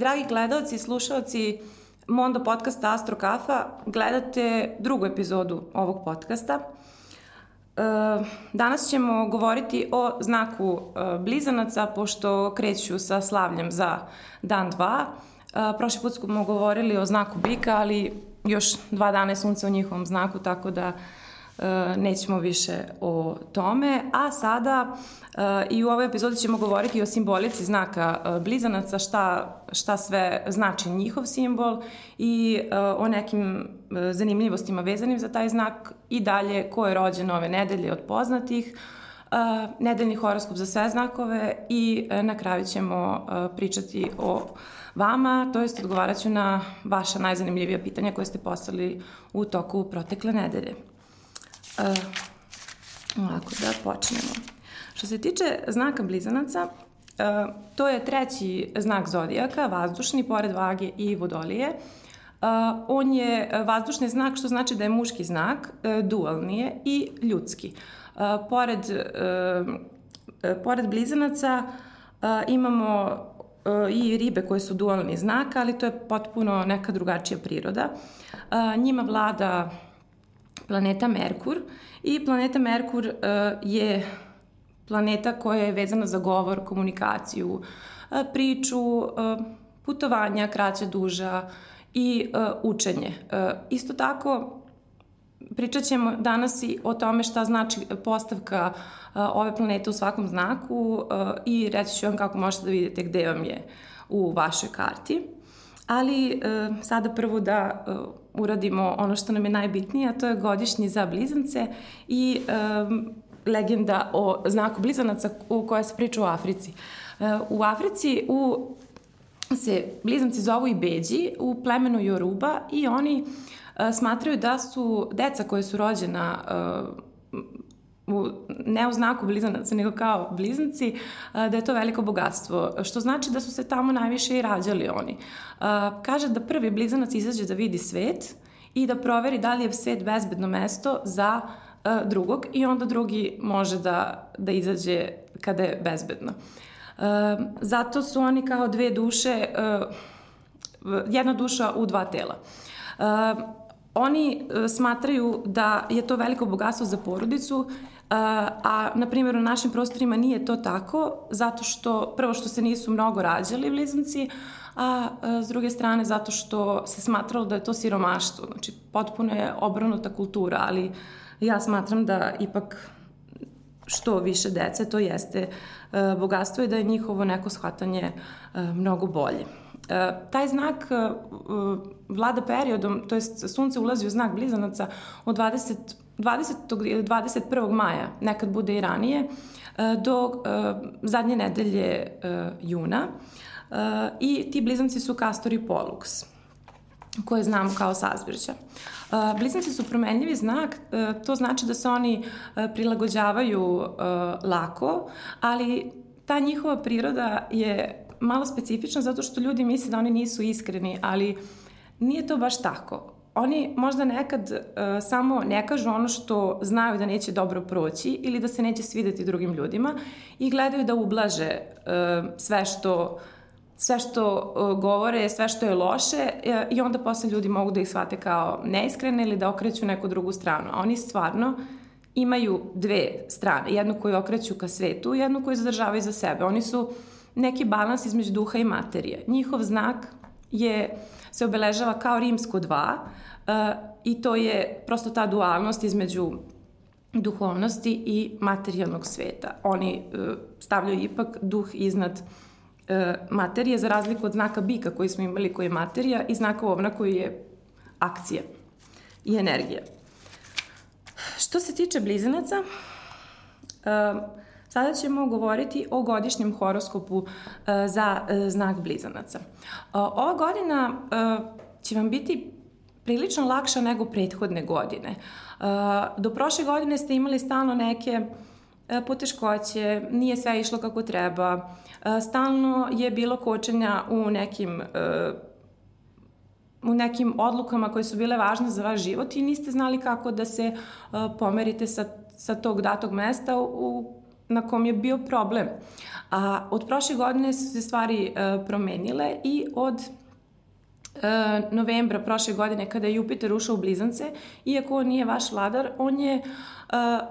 dragi gledalci i slušalci Mondo podcasta Astro Kafa, gledate drugu epizodu ovog podcasta. E, danas ćemo govoriti o znaku e, blizanaca, pošto kreću sa slavljem za dan 2. E, prošli put smo govorili o znaku bika, ali još dva dana je sunce u njihovom znaku, tako da nećemo više o tome. A sada i u ovoj epizodi ćemo govoriti o simbolici znaka blizanaca, šta, šta sve znači njihov simbol i o nekim zanimljivostima vezanim za taj znak i dalje ko je rođen ove nedelje od poznatih, nedeljni horoskop za sve znakove i na kraju ćemo pričati o vama, to jest odgovarat ću na vaša najzanimljivija pitanja koje ste poslali u toku protekle nedelje. Uh, ovako, da počnemo. Što se tiče znaka blizanaca, uh, to je treći znak zodijaka, vazdušni, pored vage i vodolije. Uh, on je vazdušni znak, što znači da je muški znak, uh, dualni je i ljudski. Uh, pored, uh, pored blizanaca uh, imamo i ribe koje su dualni znak, ali to je potpuno neka drugačija priroda. Njima vlada planeta Merkur i planeta Merkur uh, je planeta koja je vezana za govor, komunikaciju, uh, priču, uh, putovanja, kraća, duža i uh, učenje. Uh, isto tako, pričat ćemo danas i o tome šta znači postavka uh, ove planete u svakom znaku uh, i reći ću vam kako možete da vidite gde vam je u vašoj karti. Ali uh, sada prvo da uradimo ono što nam je najbitnije, a to je godišnji za blizance i um, legenda o znaku blizanaca u koja se priča u Africi. Uh, u Africi u, se blizanci zovu i beđi u plemenu Yoruba i oni uh, smatraju da su deca koje su rođena uh, u, ne u znaku blizanaca, nego kao blizanci, da je to veliko bogatstvo, što znači da su se tamo najviše i rađali oni. Kaže da prvi blizanac izađe da vidi svet i da proveri da li je svet bezbedno mesto za drugog i onda drugi može da, da izađe kada je bezbedno. Zato su oni kao dve duše, jedna duša u dva tela. Oni smatraju da je to veliko bogatstvo za porodicu a na primjer u našim prostorima nije to tako zato što prvo što se nisu mnogo rađali blizanci, a s druge strane zato što se smatralo da je to siromaštvo, znači potpuno je obrnuta kultura, ali ja smatram da ipak što više dece to jeste bogatstvo i da je njihovo neko shvatanje mnogo bolje. Taj znak vlada periodom, to jest sunce ulazi u znak blizanaca od 20 20. ili 21. maja, nekad bude i ranije, e, do e, zadnje nedelje e, juna. I ti blizanci su Castor i Pollux koje znamo kao sazvirća. Blizanci su promenljivi znak, to znači da se oni prilagođavaju lako, ali ta njihova priroda je malo specifična zato što ljudi misle da oni nisu iskreni, ali nije to baš tako oni možda nekad uh, samo ne kažu ono što znaju da neće dobro proći ili da se neće svideti drugim ljudima i gledaju da ublaže uh, sve što sve što uh, govore, sve što je loše uh, i onda posle ljudi mogu da ih shvate kao neiskrene ili da okreću neku drugu stranu. A oni stvarno imaju dve strane. Jednu koju okreću ka svetu i jednu koju zadržavaju za sebe. Oni su neki balans između duha i materije. Njihov znak je se obeležava kao rimsko dva uh, i to je prosto ta dualnost između duhovnosti i materijalnog sveta. Oni uh, stavljaju ipak duh iznad uh, materije, za razliku od znaka bika koji smo imali koji je materija i znaka ovna koji je akcija i energija. Što se tiče blizanaca, Sada ćemo govoriti o godišnjem horoskopu uh, za uh, znak blizanaca. Uh, ova godina će vam biti prilično lakša nego prethodne godine. Do prošle godine ste imali stalno neke poteškoće, nije sve išlo kako treba, stalno je bilo kočenja u nekim u nekim odlukama koje su bile važne za vaš život i niste znali kako da se pomerite sa, sa tog datog mesta u na kom je bio problem. A od prošle godine su se stvari uh, promenile i od uh, novembra prošle godine kada je Jupiter ušao u blizance, iako on nije vaš vladar, on je uh,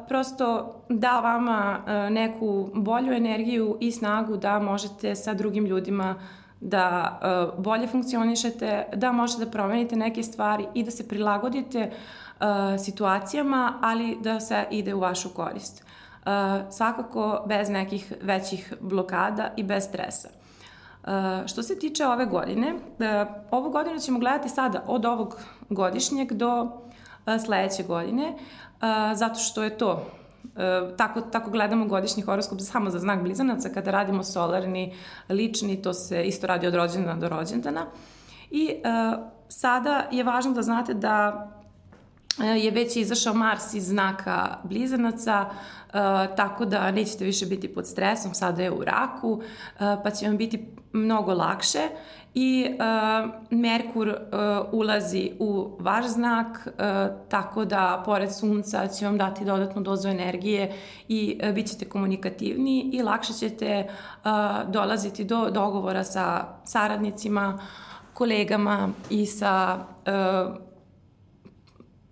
prosto da vama uh, neku bolju energiju i snagu da možete sa drugim ljudima da uh, bolje funkcionišete, da možete da promenite neke stvari i da se prilagodite uh, situacijama, ali da se ide u vašu korist. Uh, svakako bez nekih većih blokada i bez stresa. Uh, što se tiče ove godine, uh, ovu godinu ćemo gledati sada od ovog godišnjeg do sledeće godine, zato što je to tako, tako gledamo godišnji horoskop samo za znak blizanaca, kada radimo solarni, lični, to se isto radi od rođendana do rođendana. I sada je važno da znate da je već izašao Mars iz znaka blizanaca, e, tako da nećete više biti pod stresom, sada je u raku, e, pa će vam biti mnogo lakše. I uh, Merkur uh, ulazi u vaš znak, uh, tako da pored sunca će vam dati dodatnu dozu energije i uh, bit ćete komunikativniji i lakše ćete uh, dolaziti do dogovora sa saradnicima, kolegama i sa uh,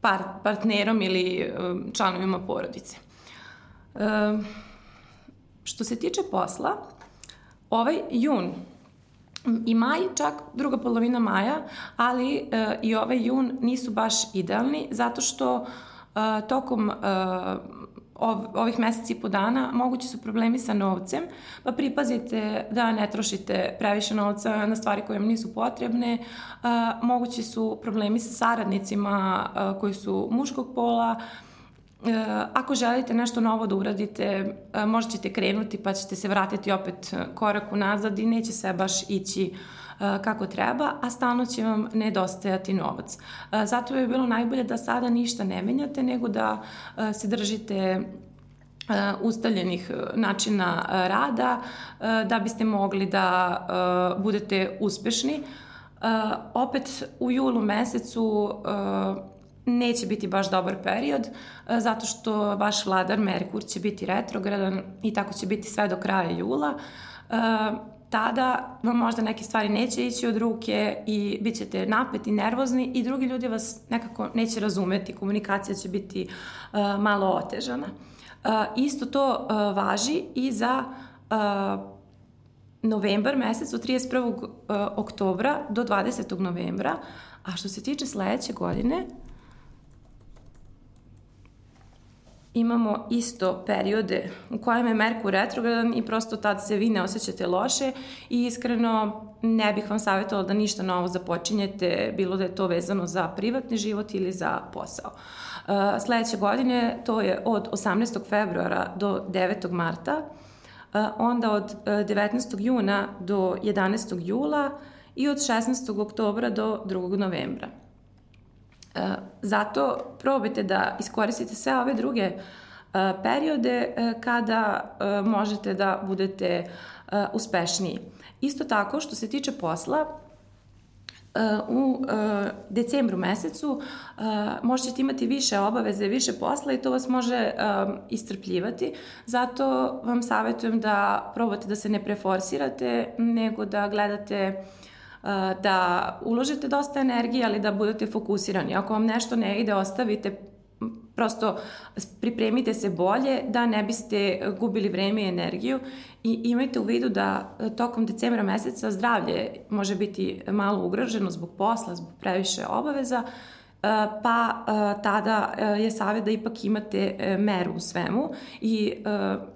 par, partnerom ili uh, članovima porodice. Uh, što se tiče posla, ovaj jun i maj, čak druga polovina maja, ali e, i ovaj jun nisu baš idealni zato što e, tokom e, ov, ovih meseci i po dana mogući su problemi sa novcem, pa pripazite da ne trošite previše novca na stvari koje vam nisu potrebne. E, mogući su problemi sa saradnicima e, koji su muškog pola, E, ako želite nešto novo da uradite, e, možda ćete krenuti pa ćete se vratiti opet korak unazad i neće sve baš ići e, kako treba, a stalno će vam nedostajati novac. Zato bi bilo najbolje da sada ništa ne menjate, nego da se držite ustaljenih načina rada da biste mogli da budete uspešni. Opet u julu mesecu neće biti baš dobar period, e, zato što vaš vladar Merkur će biti retrogradan i tako će biti sve do kraja jula. Tada vam možda neke stvari neće ići od ruke i bit ćete napeti, nervozni i drugi ljudi vas nekako neće razumeti, komunikacija će biti e, malo otežana. Isto to važi i za novembar mesec od 31. oktobra do 20. novembra, a što se tiče sledeće godine, imamo isto periode u kojem je Merkur retrogradan i prosto tad se vi ne osjećate loše i iskreno ne bih vam savjetovala da ništa novo započinjete, bilo da je to vezano za privatni život ili za posao. Uh, sledeće godine to je od 18. februara do 9. marta, uh, onda od 19. Uh, juna do 11. jula i od 16. oktobra do 2. novembra. E, zato probajte da iskoristite sve ove druge e, periode e, kada možete da budete uspešniji. Isto tako, što se tiče posla, u decembru mesecu možete imati više obaveze, više posla i to vas može istrpljivati. Zato vam savjetujem da probate da se ne preforsirate, nego da gledate uh, da uložite dosta energije, ali da budete fokusirani. Ako vam nešto ne ide, ostavite prosto pripremite se bolje da ne biste gubili vreme i energiju i imajte u vidu da e, tokom decembra meseca zdravlje može biti malo ugroženo zbog posla, zbog previše obaveza, e, pa e, tada je savjet da ipak imate meru u svemu i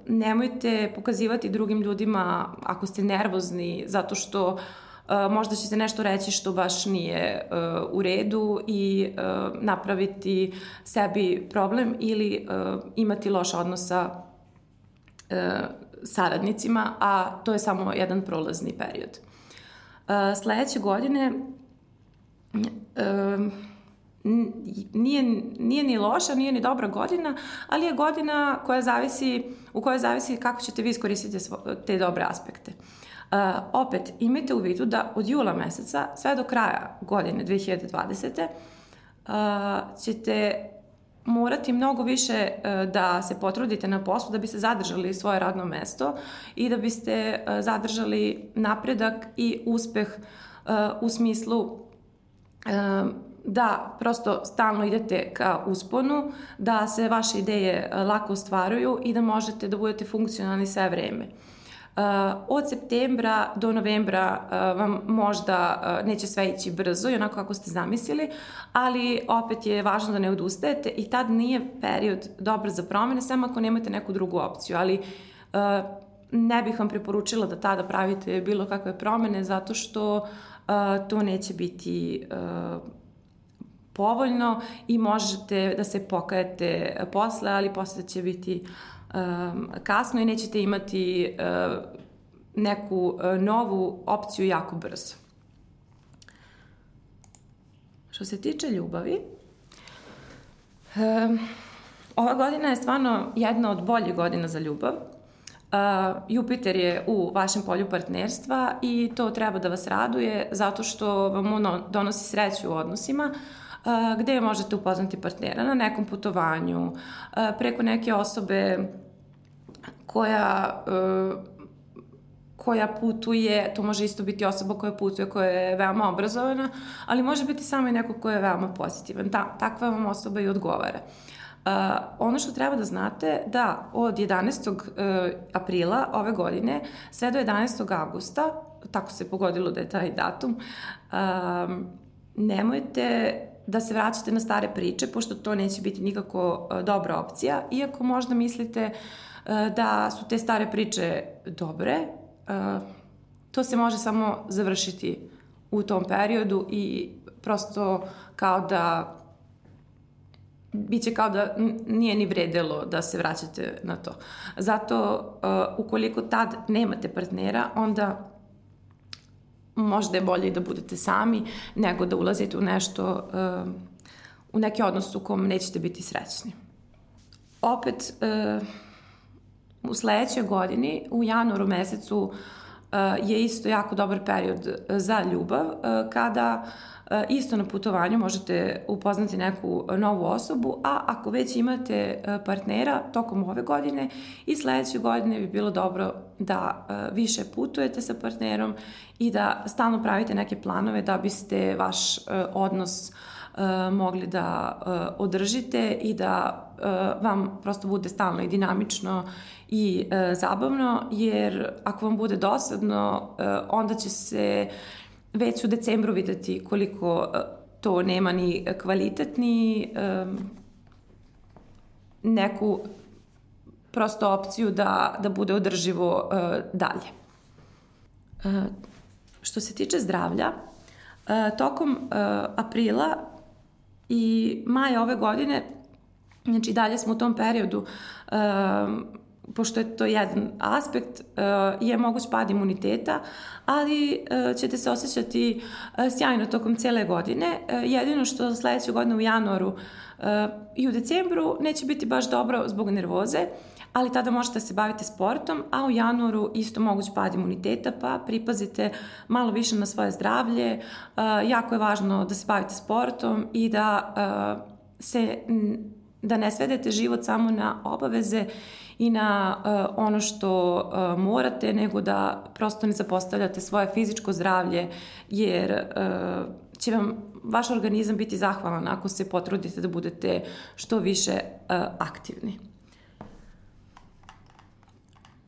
nemojte pokazivati drugim ljudima ako ste nervozni zato što možda će se nešto reći što baš nije uh, u redu i uh, napraviti sebi problem ili imati loš odnos sa saradnicima, a to je samo jedan prolazni period. Sledeće godine nije, nije ni loša, nije ni dobra godina, ali je godina koja zavisi, u kojoj zavisi kako ćete vi iskoristiti te dobre aspekte. Uh, Uh, opet, imajte u vidu da od jula meseca sve do kraja godine 2020. Uh, ćete morati mnogo više e, da se potrudite na poslu da bi se zadržali svoje radno mesto i da biste zadržali napredak i uspeh u smislu da prosto stalno idete ka usponu, da se vaše ideje lako ostvaruju i da možete da budete funkcionalni sve vreme. Uh, od septembra do novembra uh, vam možda uh, neće sve ići brzo i onako kako ste zamislili, ali opet je važno da ne odustajete i tad nije period dobar za promene, samo ako nemate neku drugu opciju, ali ne bih vam preporučila da tada pravite bilo kakve promene zato što to neće biti povoljno i možete da se pokajete posle, ali posle će biti um, kasno i nećete imati uh, neku uh, novu opciju jako brzo. Što se tiče ljubavi, ova godina je stvarno jedna od boljih godina za ljubav. Uh, Jupiter je u vašem polju partnerstva i to treba da vas raduje zato što vam ono donosi sreću u odnosima, gde možete upoznati partnera na nekom putovanju, preko neke osobe koja koja putuje, to može isto biti osoba koja putuje, koja je veoma obrazovana, ali može biti samo i neko ko je veoma pozitivan. Ta, takva vam osoba i odgovara. Uh, ono što treba da znate da od 11. Uh, aprila ove godine sve do 11. augusta, tako se pogodilo da je taj datum, uh, nemojte da se vraćate na stare priče, pošto to neće biti nikako e, dobra opcija, iako možda mislite e, da su te stare priče dobre, e, to se može samo završiti u tom periodu i prosto kao da biće kao da nije ni vredelo da se vraćate na to. Zato, ukoliko tad nemate partnera, onda možda je bolje i da budete sami nego da ulazite u nešto, uh, u neki odnos u kom nećete biti srećni. Opet, uh, u sledećoj godini, u januaru mesecu, je isto jako dobar period za ljubav, kada E, isto na putovanju možete upoznati neku novu osobu, a ako već imate partnera tokom ove godine i sledeće godine bi bilo dobro da više putujete sa partnerom i da stalno pravite neke planove da biste vaš odnos mogli da održite i da vam prosto bude stalno i dinamično i zabavno, jer ako vam bude dosadno, onda će se već u decembru videti koliko e, to nema ni kvalitet, ni um, neku prosto opciju da, da bude održivo uh, dalje. Uh, što se tiče zdravlja, uh, tokom uh, aprila i maja ove godine, znači dalje smo u tom periodu uh, pošto je to jedan aspekt, uh, je moguć pad imuniteta, ali uh, ćete se osjećati uh, sjajno tokom cele godine. Jedino što sledeće godine u januaru i u decembru neće biti baš dobro zbog nervoze, ali tada možete se baviti sportom, a u januaru isto moguć pad imuniteta, pa pripazite malo više na svoje zdravlje. Jako je važno da se bavite sportom i da se da ne svedete život samo na obaveze i na uh, ono što uh, morate, nego da prosto ne zapostavljate svoje fizičko zdravlje, jer uh, će vam vaš organizam biti zahvalan ako se potrudite da budete što više uh, aktivni.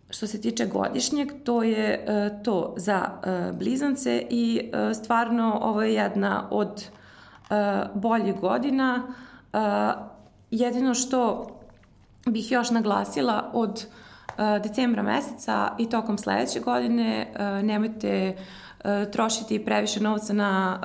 Što se tiče godišnjeg, to je uh, to za uh, blizance i uh, stvarno ovo je jedna od uh, boljih godina. Uh, jedino što bih još naglasila od uh, decembra meseca i tokom sledeće godine uh, nemojte uh, trošiti previše novca na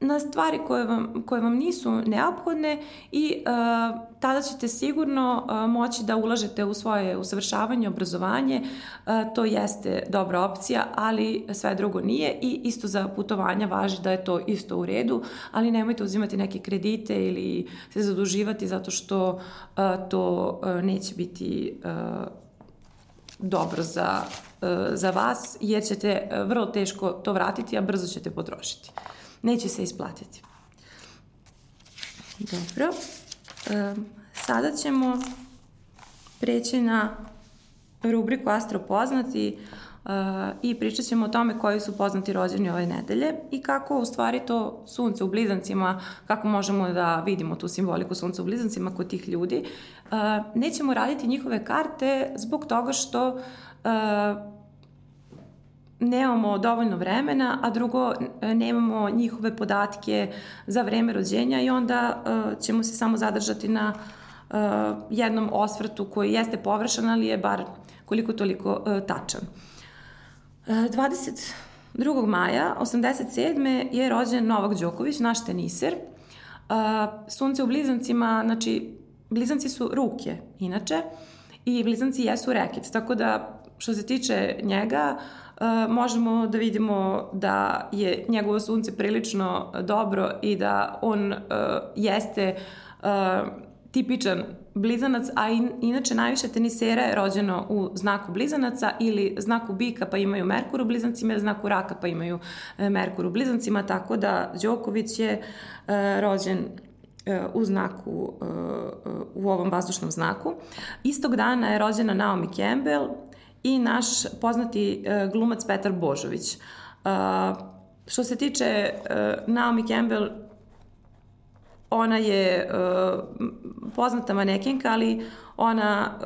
na stvari koje vam, koje vam nisu neophodne i uh, tada ćete sigurno uh, moći da ulažete u svoje usavršavanje, obrazovanje. Uh, to jeste dobra opcija, ali sve drugo nije i isto za putovanja važi da je to isto u redu, ali nemojte uzimati neke kredite ili se zaduživati zato što uh, to uh, neće biti uh, dobro za, za vas jer ćete vrlo teško to vratiti, a brzo ćete potrošiti neće se isplatiti. Dobro. E, sada ćemo preći na rubriku Astro poznati uh, i pričat ćemo o tome koji su poznati rođeni ove nedelje i kako u stvari to sunce u blizancima, kako možemo da vidimo tu simboliku sunca u blizancima kod tih ljudi. Uh, nećemo raditi njihove karte zbog toga što uh, nemamo dovoljno vremena, a drugo nemamo njihove podatke za vreme rođenja i onda uh, ćemo se samo zadržati na uh, jednom osvrtu koji jeste površan, ali je bar koliko toliko uh, tačan. Uh, 22. maja 87. je rođen Novak Đoković, naš teniser. Uh, sunce u blizancima, znači blizanci su ruke, inače, i blizanci jesu reket, tako da što se tiče njega, uh, možemo da vidimo da je njegovo sunce prilično dobro i da on uh, jeste tipičan blizanac, a in, inače najviše tenisera je rođeno u znaku blizanaca ili znaku bika pa imaju Merkur u blizancima znaku raka pa imaju Merkur u blizancima, tako da Đoković je rođen u znaku, u ovom vazdušnom znaku. Istog dana je rođena Naomi Campbell i naš poznati e, glumac Petar Božović. E, što se tiče e, Naomi Campbell, ona je poznata manekenka, ali ona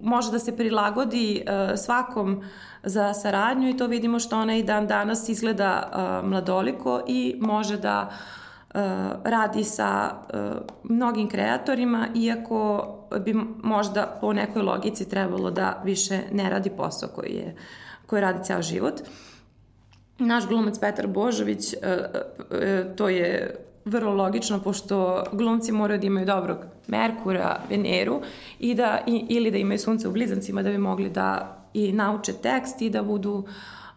može da se prilagodi svakom za saradnju i to vidimo što ona i dan danas izgleda mladoliko i može da uh, radi sa uh, mnogim kreatorima, iako bi možda po nekoj logici trebalo da više ne radi posao koji, je, koji radi ceo život. Naš glumac Petar Božović, uh, to je vrlo logično, pošto glumci moraju da imaju dobrog Merkura, Veneru i da, i, ili da imaju sunce u blizancima da bi mogli da i nauče tekst i da budu,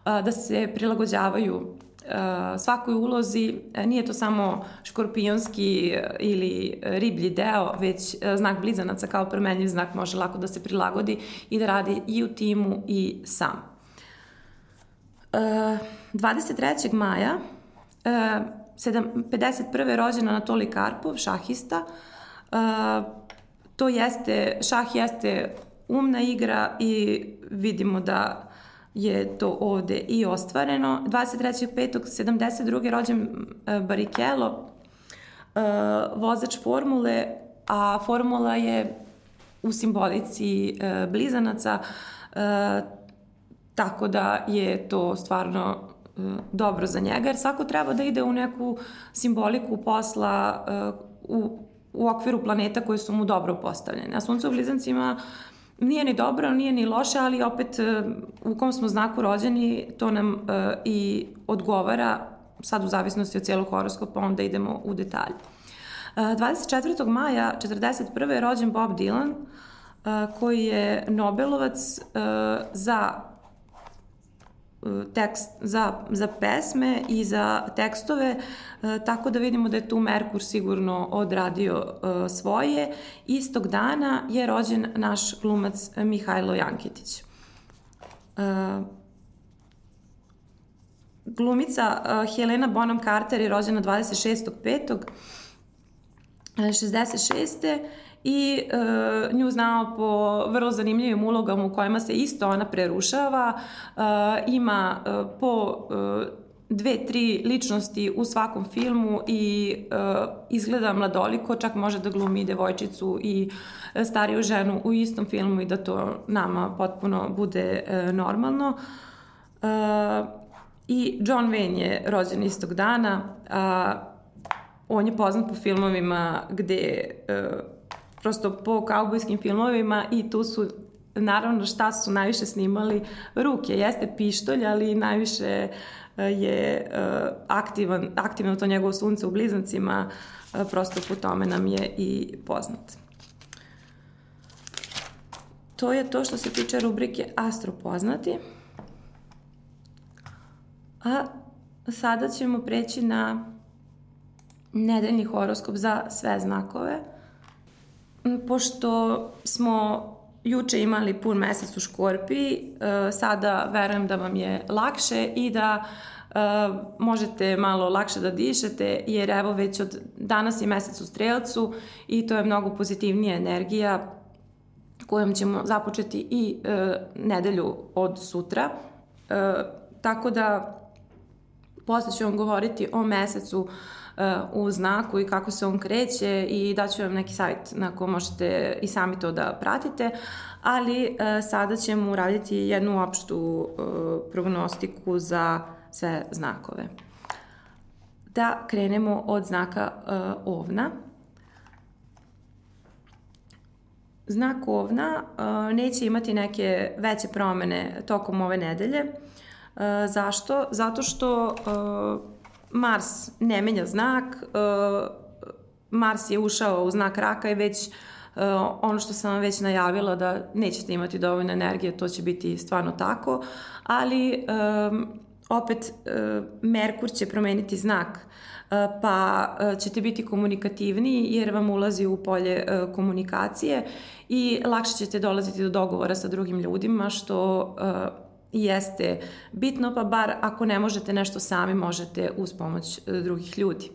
da se prilagođavaju svakoj ulozi. Nije to samo škorpionski ili riblji deo, već znak blizanaca kao promenljiv znak može lako da se prilagodi i da radi i u timu i sam. 23. maja 51. rođen Anatoli Karpov, šahista. To jeste, šah jeste umna igra i vidimo da je to ovde i ostvareno. 23.5.72. rođen uh, Barikelo, uh, vozač formule, a formula je u simbolici uh, blizanaca, tako da je to stvarno dobro za njega, jer svako treba da ide u neku simboliku posla u, u okviru planeta koji su mu dobro postavljene. A sunce u blizancima nije ni dobro, nije ni loše, ali opet u kom smo znaku rođeni, to nam uh, i odgovara, sad u zavisnosti od cijelog horoskopa, onda idemo u detalje. Uh, 24. maja 41. je rođen Bob Dylan, uh, koji je Nobelovac za tekst za, za pesme i za tekstove, e, tako da vidimo da je tu Merkur sigurno odradio e, svoje. Istog dana je rođen naš glumac Mihajlo Janketić. E, glumica Helena Bonham Carter je rođena 26.5. 66 i e, nju znao po vrlo zanimljivim ulogama u kojima se isto ona prerušava. E, ima e, po e, dve, tri ličnosti u svakom filmu i e, izgleda mladoliko, čak može da glumi devojčicu i stariju ženu u istom filmu i da to nama potpuno bude e, normalno. E, I John Wayne je rođen istog dana, a on je poznat po filmovima gde e, prosto po kaubojskim filmovima i tu su naravno šta su najviše snimali ruke. Jeste pištolj, ali najviše e, je e, aktivan, aktivno to njegovo sunce u blizancima, e, prosto po tome nam je i poznat. To je to što se tiče rubrike Astro poznati. A sada ćemo preći na nedeljni horoskop za sve znakove. Pošto smo juče imali pun mesec u Škorpiji, uh, sada verujem da vam je lakše i da Uh, možete malo lakše da dišete, jer evo već od danas je mesec u strelcu i to je mnogo pozitivnija energija kojom ćemo započeti i uh, nedelju od sutra. Tako da posle ću vam govoriti o mesecu uh, u znaku i kako se on kreće i daću vam neki savjet na ko možete i sami to da pratite, ali uh, sada ćemo uraditi jednu opštu uh, prognostiku za sve znakove. Da krenemo od znaka uh, ovna. Znak ovna neće imati neke veće promene tokom ove nedelje. Zašto? Zato što Mars ne menja znak, uh, Mars je ušao u znak raka i već Uh, ono što sam vam već najavila da nećete imati dovoljno energije, to će biti stvarno tako, ali um, opet e, Merkur će promeniti znak e, pa e, ćete biti komunikativniji jer vam ulazi u polje komunikacije i lakše ćete dolaziti do dogovora sa drugim ljudima što jeste bitno pa bar ako ne možete nešto sami možete uz pomoć drugih ljudi.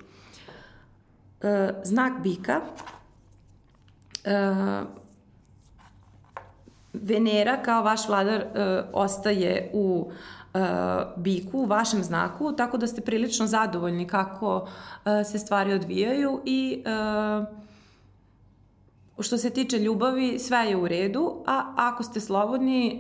Znak bika Venera kao vaš vladar ostaje u biku, u vašem znaku, tako da ste prilično zadovoljni kako se stvari odvijaju i što se tiče ljubavi, sve je u redu, a ako ste slobodni,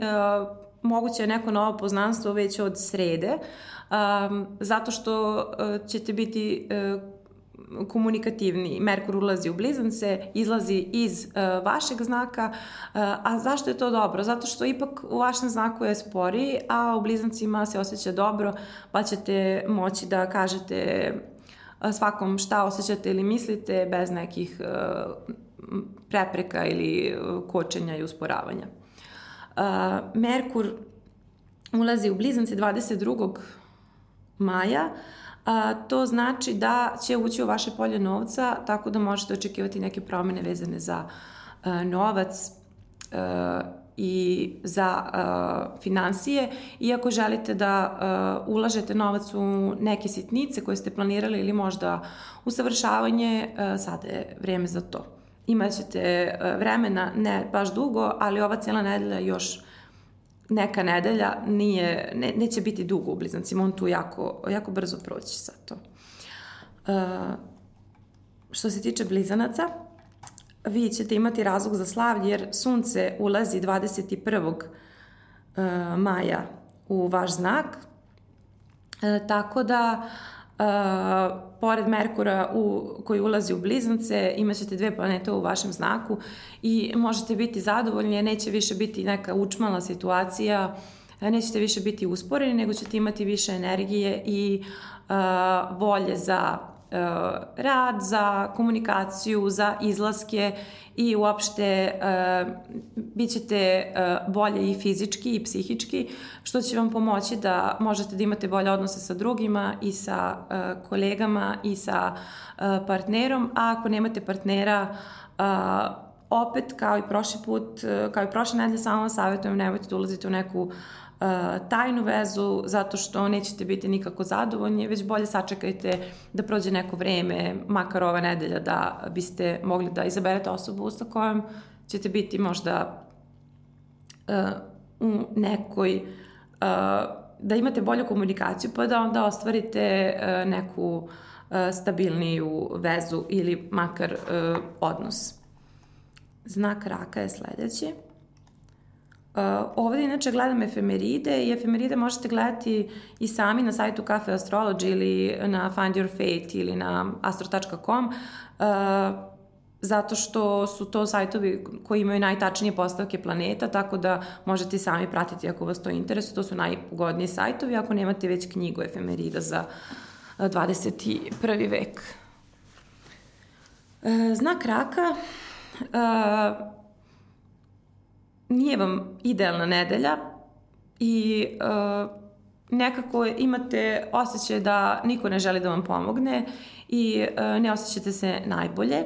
moguće je neko novo poznanstvo već od srede, um, zato što uh, ćete biti uh, komunikativni. Merkur ulazi u blizance, izlazi iz uh, vašeg znaka, uh, a zašto je to dobro? Zato što ipak u vašem znaku je sporiji, a u blizancima se osjeća dobro, pa ćete moći da kažete svakom šta osjećate ili mislite bez nekih uh, prepreka ili kočenja i usporavanja. Uh, Merkur ulazi u blizance 22. maja, a, to znači da će ući u vaše polje novca, tako da možete očekivati neke promene vezane za a, novac a, i za a, financije. Iako želite da a, ulažete novac u neke sitnice koje ste planirali ili možda usavršavanje, a, sada je vreme za to. Imaćete vremena, ne baš dugo, ali ova cijela nedelja još neka nedelja nije, ne, neće biti dugo u blizancima, on tu jako, jako brzo proći sa to. Uh, što se tiče blizanaca, vi ćete imati razlog za slavlje jer sunce ulazi 21. Uh, maja u vaš znak, uh, tako da uh, pored Merkura u, koji ulazi u blizance, imaćete dve planete u vašem znaku i možete biti zadovoljni, neće više biti neka učmala situacija, nećete više biti usporeni, nego ćete imati više energije i uh, volje za uh, rad, za komunikaciju, za izlaske i uopšte uh, bit ćete uh, bolje i fizički i psihički, što će vam pomoći da možete da imate bolje odnose sa drugima i sa uh, kolegama i sa uh, partnerom, a ako nemate partnera, uh, opet kao i prošli put, kao i prošle nedelje, samo vam savjetujem, nemojte da ulazite u neku tajnu vezu zato što nećete biti nikako zadovoljni, već bolje sačekajte da prođe neko vreme, makar ova nedelja, da biste mogli da izaberete osobu sa kojom ćete biti možda uh, u nekoj, uh, da imate bolju komunikaciju pa da onda ostvarite uh, neku uh, stabilniju vezu ili makar uh, odnos. Znak raka je sledeći. Uh, ovde inače gledam efemeride i efemeride možete gledati i sami na sajtu Cafe Astrology ili na Find Your Fate ili na astro.com uh, zato što su to sajtovi koji imaju najtačnije postavke planeta, tako da možete sami pratiti ako vas to interesuje. To su najpogodniji sajtovi ako nemate već knjigu efemerida za 21. vek. Uh, znak raka uh, nije vam idealna nedelja i uh, nekako imate osjećaj da niko ne želi da vam pomogne i uh, ne osjećate se najbolje.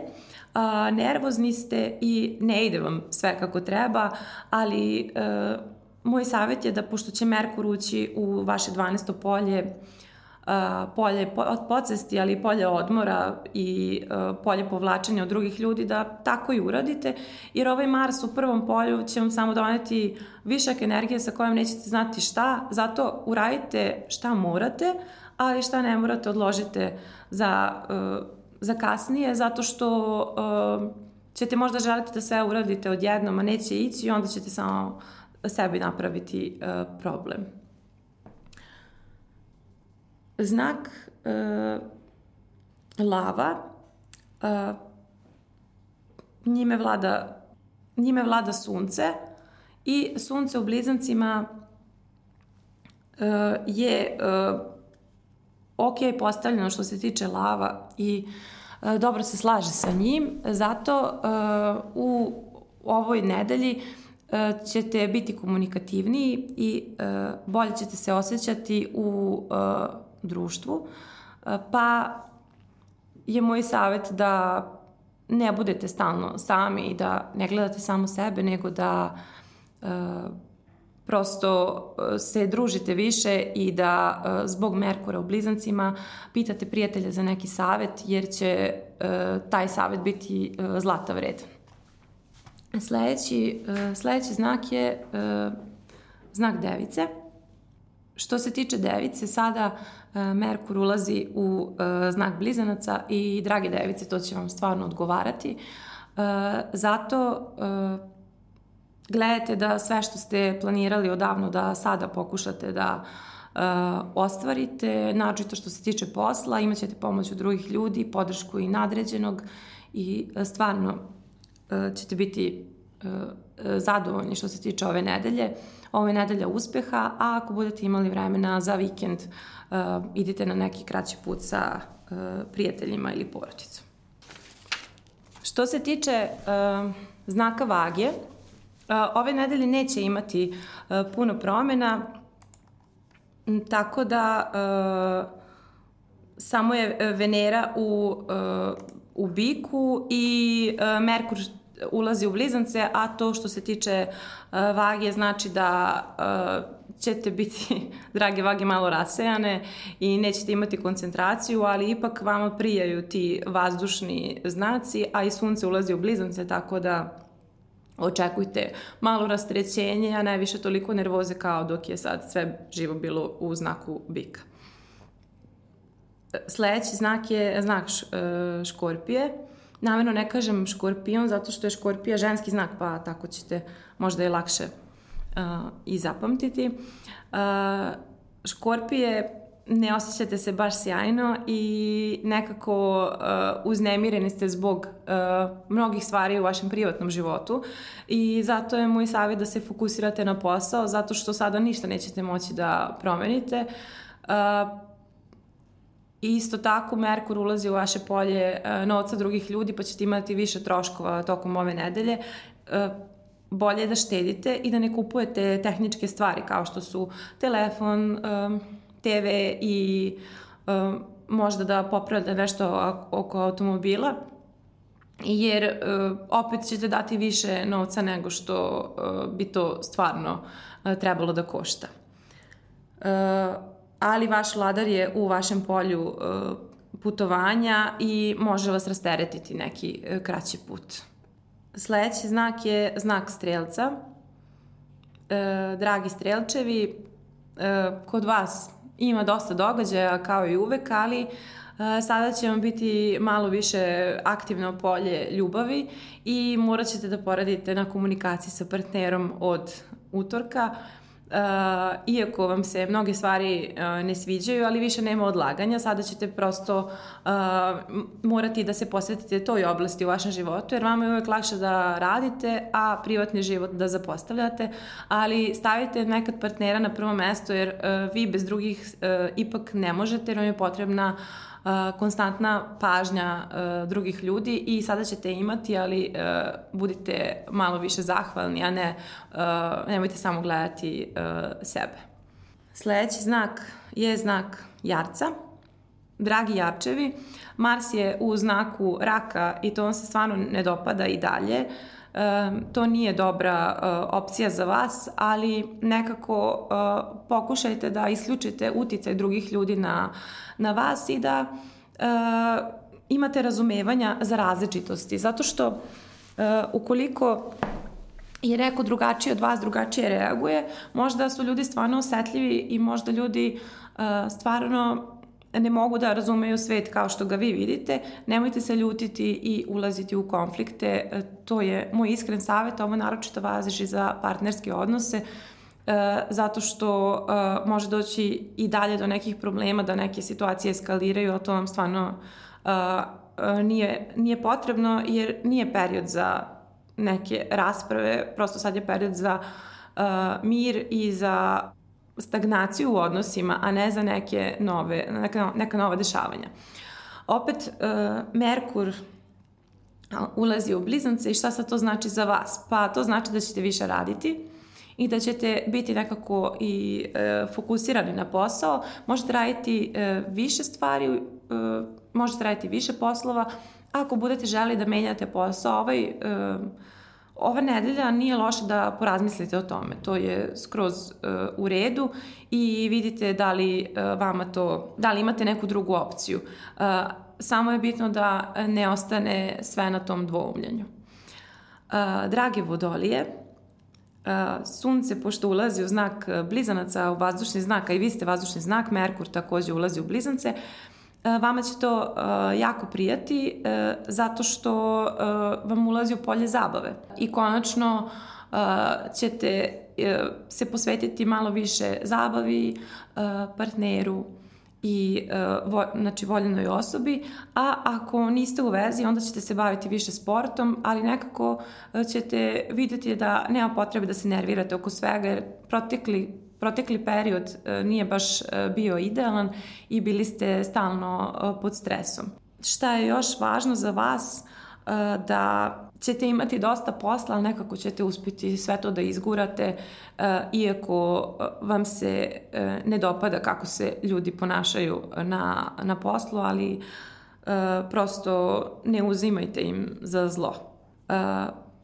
A, nervozni ste i ne ide vam sve kako treba, ali e, moj savjet je da pošto će Merkur ući u vaše 12. polje, polje od podsvesti, ali i polje odmora i polje povlačenja od drugih ljudi, da tako i uradite, jer ovaj Mars u prvom polju će vam samo doneti višak energije sa kojom nećete znati šta, zato uradite šta morate, ali šta ne morate odložite za, za kasnije, zato što ćete možda želiti da sve uradite odjednom, a neće ići i onda ćete samo sebi napraviti problem znak uh, lava, uh, njime vlada, njime vlada sunce i sunce u blizancima uh, je uh, ok postavljeno što se tiče lava i uh, dobro se slaže sa njim, zato uh, u ovoj nedelji uh, ćete biti komunikativniji i uh, bolje ćete se osjećati u uh, društvu, e, pa je moj savjet da ne budete stalno sami i da ne gledate samo sebe, nego da uh, prosto e, se družite više i da uh, zbog Merkura u blizancima pitate prijatelja za neki savet, jer će uh, taj savet biti zlata vredan. Sledeći, sledeći znak je znak device. Što se tiče device, sada e, Merkur ulazi u e, znak blizanaca i drage device, to će vam stvarno odgovarati. E, zato gledajte da sve što ste planirali odavno da sada pokušate da ostvarite, naročito što se tiče posla, imaćete pomoć od drugih ljudi, podršku i nadređenog i stvarno ćete biti zadovoljni što se tiče ove nedelje. Ovo je nedelja uspeha, a ako budete imali vremena za vikend, uh, idite na neki kraći put sa uh, prijateljima ili porodicom. Što se tiče uh, znaka vage, uh, ove nedelje neće imati uh, puno promena, tako da uh, samo je Venera u, uh, u biku i uh, Merkur ulazi u blizance, a to što se tiče uh, vage znači da uh, ćete biti, drage vage, malo rasejane i nećete imati koncentraciju, ali ipak vama prijaju ti vazdušni znaci, a i sunce ulazi u blizance, tako da očekujte malo rastrećenje, a najviše toliko nervoze kao dok je sad sve živo bilo u znaku bika. Sledeći znak je znak škorpije. Namerno ne kažem škorpion zato što je škorpija ženski znak, pa tako ćete možda je lakše uh, i zapamtiti. Uh, škorpije ne osjećate se baš sjajno i nekako uh, uznemireni ste zbog uh, mnogih stvari u vašem privatnom životu i zato je moj savjet da se fokusirate na posao zato što sada ništa nećete moći da promenite. Uh, I isto tako Merkur ulazi u vaše polje uh, novca drugih ljudi pa ćete imati više troškova tokom ove nedelje. Uh, bolje je da štedite i da ne kupujete tehničke stvari kao što su telefon, um, TV i možda da popravite nešto oko automobila jer opet ćete dati više novca nego što bi to stvarno trebalo da košta. Ali vaš vladar je u vašem polju uh, putovanja i može vas rasteretiti neki uh, kraći put. Sledeći znak je znak strelca. E, dragi strelčevi, e, kod vas ima dosta događaja kao i uvek, ali e, sada će vam biti malo više aktivno polje ljubavi i morat ćete da poradite na komunikaciji sa partnerom od utorka. Uh, iako vam se mnoge stvari uh, ne sviđaju, ali više nema odlaganja, sada ćete prosto uh, morati da se posvetite toj oblasti u vašem životu, jer vama je uvek lakše da radite, a privatni život da zapostavljate, ali stavite nekad partnera na prvo mesto, jer vi bez drugih ipak ne možete, jer vam je potrebna uh, konstantna pažnja drugih ljudi i sada ćete imati, ali budite malo više zahvalni, a ne nemojte samo gledati sebe. Sledeći znak je znak jarca. dragi jarčevi, Mars je u znaku raka i to vam se stvarno ne dopada i dalje. E, to nije dobra e, opcija za vas, ali nekako e, pokušajte da isključite uticaj drugih ljudi na, na vas i da e, imate razumevanja za različitosti. Zato što ukoliko je neko drugačije od vas, drugačije reaguje, možda su ljudi stvarno osetljivi i možda ljudi stvarno ne mogu da razumeju svet kao što ga vi vidite, nemojte se ljutiti i ulaziti u konflikte. Uh, to je moj iskren savjet, ovo naročito važi za partnerske odnose, uh, zato što uh, može doći i dalje do nekih problema, da neke situacije eskaliraju, a to vam stvarno nije, nije potrebno jer nije period za neke rasprave, prosto sad je period za mir i za stagnaciju u odnosima, a ne za neke nove, neka, neka nova dešavanja. Opet, uh, Merkur ulazi u blizance i šta sad to znači za vas? Pa to znači da ćete više raditi i da ćete biti nekako i e, fokusirani na posao. Možete raditi e, više stvari, e, možete raditi više poslova. Ako budete želi da menjate posao, ovaj e, ova nedelja nije loše da porazmislite o tome. To je skroz uh, u redu i vidite da li uh, vama to, da li imate neku drugu opciju. Uh, samo je bitno da ne ostane sve na tom dvoumljenju. Uh, drage vodolije, uh, sunce pošto ulazi u znak blizanaca, u vazdušni znak, a i vi ste vazdušni znak, Merkur takođe ulazi u blizance, E, vama će to uh, jako prijati uh, zato što uh, vam ulazi u polje zabave. I konačno uh, ćete uh, se posvetiti malo više zabavi, uh, partneru i uh, vo, znači voljenoj osobi, a ako niste u vezi onda ćete se baviti više sportom, ali nekako ćete videti da nema potrebe da se nervirate oko svega jer protekli protekli period e, nije baš e, bio idealan i bili ste stalno e, pod stresom. Šta je još važno za vas? Da ćete imati dosta posla, ali nekako ćete uspjeti sve to da izgurate, iako vam se ne dopada kako se ljudi ponašaju na, na poslu, ali prosto ne uzimajte im za zlo.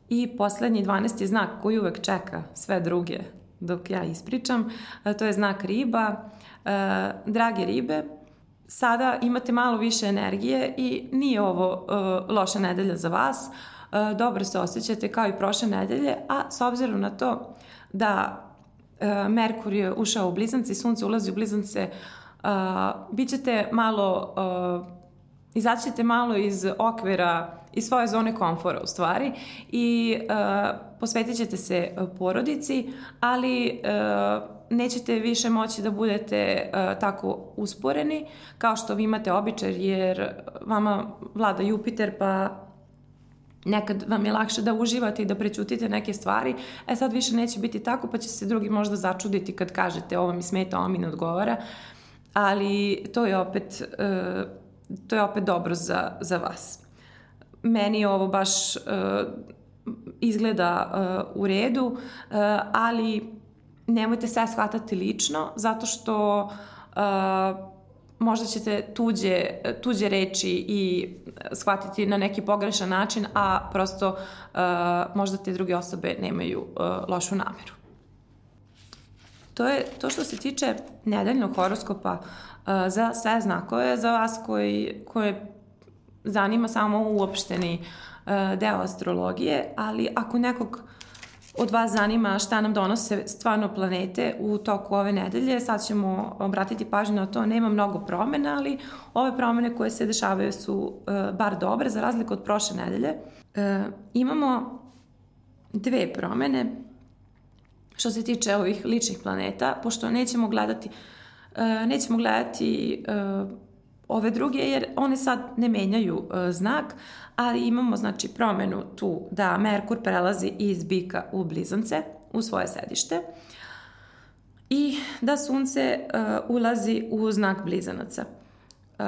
I poslednji 12. znak koji uvek čeka sve druge dok ja ispričam. To je znak riba. E, drage ribe, sada imate malo više energije i nije ovo e, loša nedelja za vas. E, dobro se osjećate kao i prošle nedelje, a s obzirom na to da Merkur je ušao u blizance i sunce ulazi u blizance, bit ćete malo izaći ćete malo iz okvira, iz svoje zone komfora u stvari i uh, posvetit ćete se e, porodici, ali uh, nećete više moći da budete uh, tako usporeni kao što vi imate običaj jer vama vlada Jupiter pa nekad vam je lakše da uživate i da prećutite neke stvari, e sad više neće biti tako pa će se drugi možda začuditi kad kažete ovo mi smeta, ovo mi ne odgovara, ali to je opet uh, to je opet dobro za, za vas. Meni ovo baš uh, izgleda uh, u redu, uh, ali nemojte sve shvatati lično, zato što uh, možda ćete tuđe, tuđe reči i shvatiti na neki pogrešan način, a prosto uh, možda te druge osobe nemaju uh, lošu nameru. To je to što se tiče nedeljnog horoskopa uh, za sve znakove, za vas koji, koje zanima samo uopšteni uh, deo astrologije, ali ako nekog od vas zanima šta nam donose stvarno planete u toku ove nedelje, sad ćemo obratiti pažnju na to. Nema mnogo promena, ali ove promene koje se dešavaju su uh, bar dobre, za razliku od prošle nedelje. Uh, imamo dve promene što se tiče ovih ličnih planeta, pošto nećemo gledati nećemo gledati ove druge jer one sad ne menjaju uh, znak, ali imamo znači promenu tu da Merkur prelazi iz bika u blizance u svoje sedište i da sunce uh, ulazi u znak blizanaca. Uh,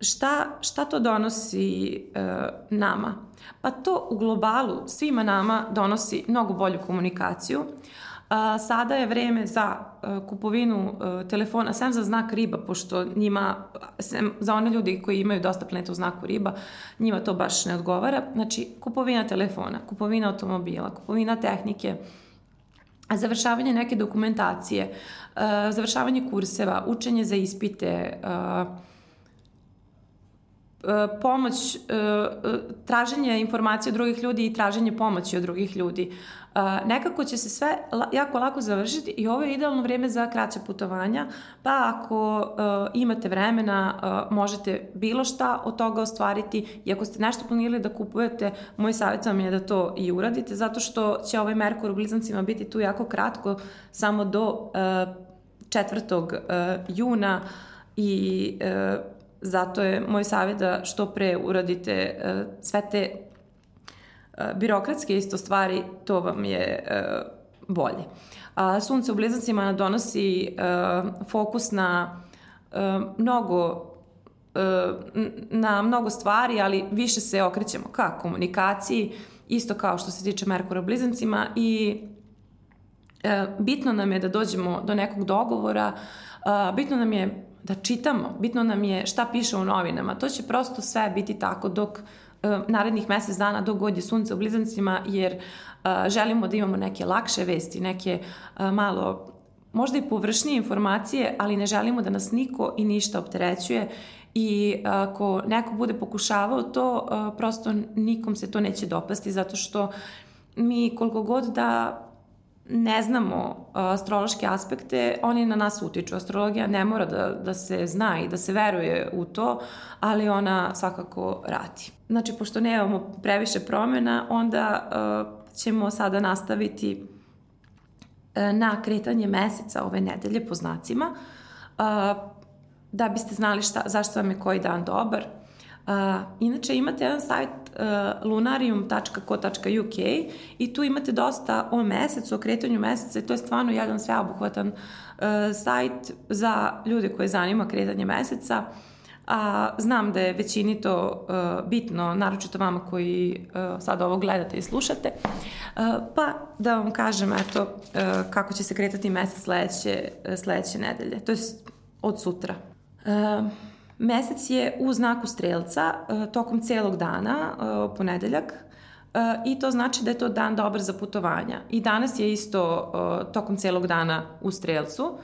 šta, šta to donosi uh, nama? Pa to u globalu svima nama donosi mnogo bolju komunikaciju, uh, sada je vreme za kupovinu telefona, sem za znak riba, pošto njima, sem za one ljudi koji imaju dosta planeta u znaku riba, njima to baš ne odgovara. Znači, kupovina telefona, kupovina automobila, kupovina tehnike, završavanje neke dokumentacije, završavanje kurseva, učenje za ispite, E, pomoć, e, e, traženje informacije od drugih ljudi i traženje pomoći od drugih ljudi. Nekako će se sve jako lako završiti i ovo je idealno vreme za kraća putovanja, pa ako imate vremena možete bilo šta od toga ostvariti i ako ste nešto planirali da kupujete, moj savjet vam je da to i uradite, zato što će ovaj Merkur u blizancima biti tu jako kratko, samo do 4. juna i Zato je moj savjet da što pre uradite uh, sve te uh, birokratske isto stvari, to vam je uh, bolje. A sunce u blizancima donosi fokus na mnogo na mnogo stvari, ali više se okrećemo ka komunikaciji, isto kao što se tiče Merkura u blizancima i bitno nam je da dođemo do nekog dogovora, bitno nam je da čitamo, bitno nam je šta piše u novinama. To će prosto sve biti tako dok uh, narednih mesec dana dok god je sunce u blizancima, jer uh, želimo da imamo neke lakše vesti, neke uh, malo možda i površnije informacije, ali ne želimo da nas niko i ništa opterećuje i ako neko bude pokušavao to, prosto nikom se to neće dopasti zato što mi koliko god da ne znamo astrološke aspekte, oni na nas utiču. Astrologija ne mora da, da se zna i da se veruje u to, ali ona svakako radi. Znači, pošto nemamo previše promjena, onda uh, ćemo sada nastaviti uh, na kretanje meseca ove nedelje po znacima, uh, da biste znali šta, zašto vam je koji dan dobar. Uh, inače, imate jedan sajt lunarium.co.uk i tu imate dosta o mesecu, o kretanju meseca i to je stvarno jedan sveobuhvatan uh, sajt za ljude koje zanima kretanje meseca. A znam da je većini to uh, bitno, naročito vama koji uh, sad ovo gledate i slušate. Uh, pa da vam kažem eto uh, kako će se kretati mesec sledeće, sledeće nedelje, to je od sutra. Uh, Mesec je u znaku strelca e, tokom celog dana, e, ponedeljak, e, i to znači da je to dan dobar za putovanja. I danas je isto tokom celog dana u strelcu.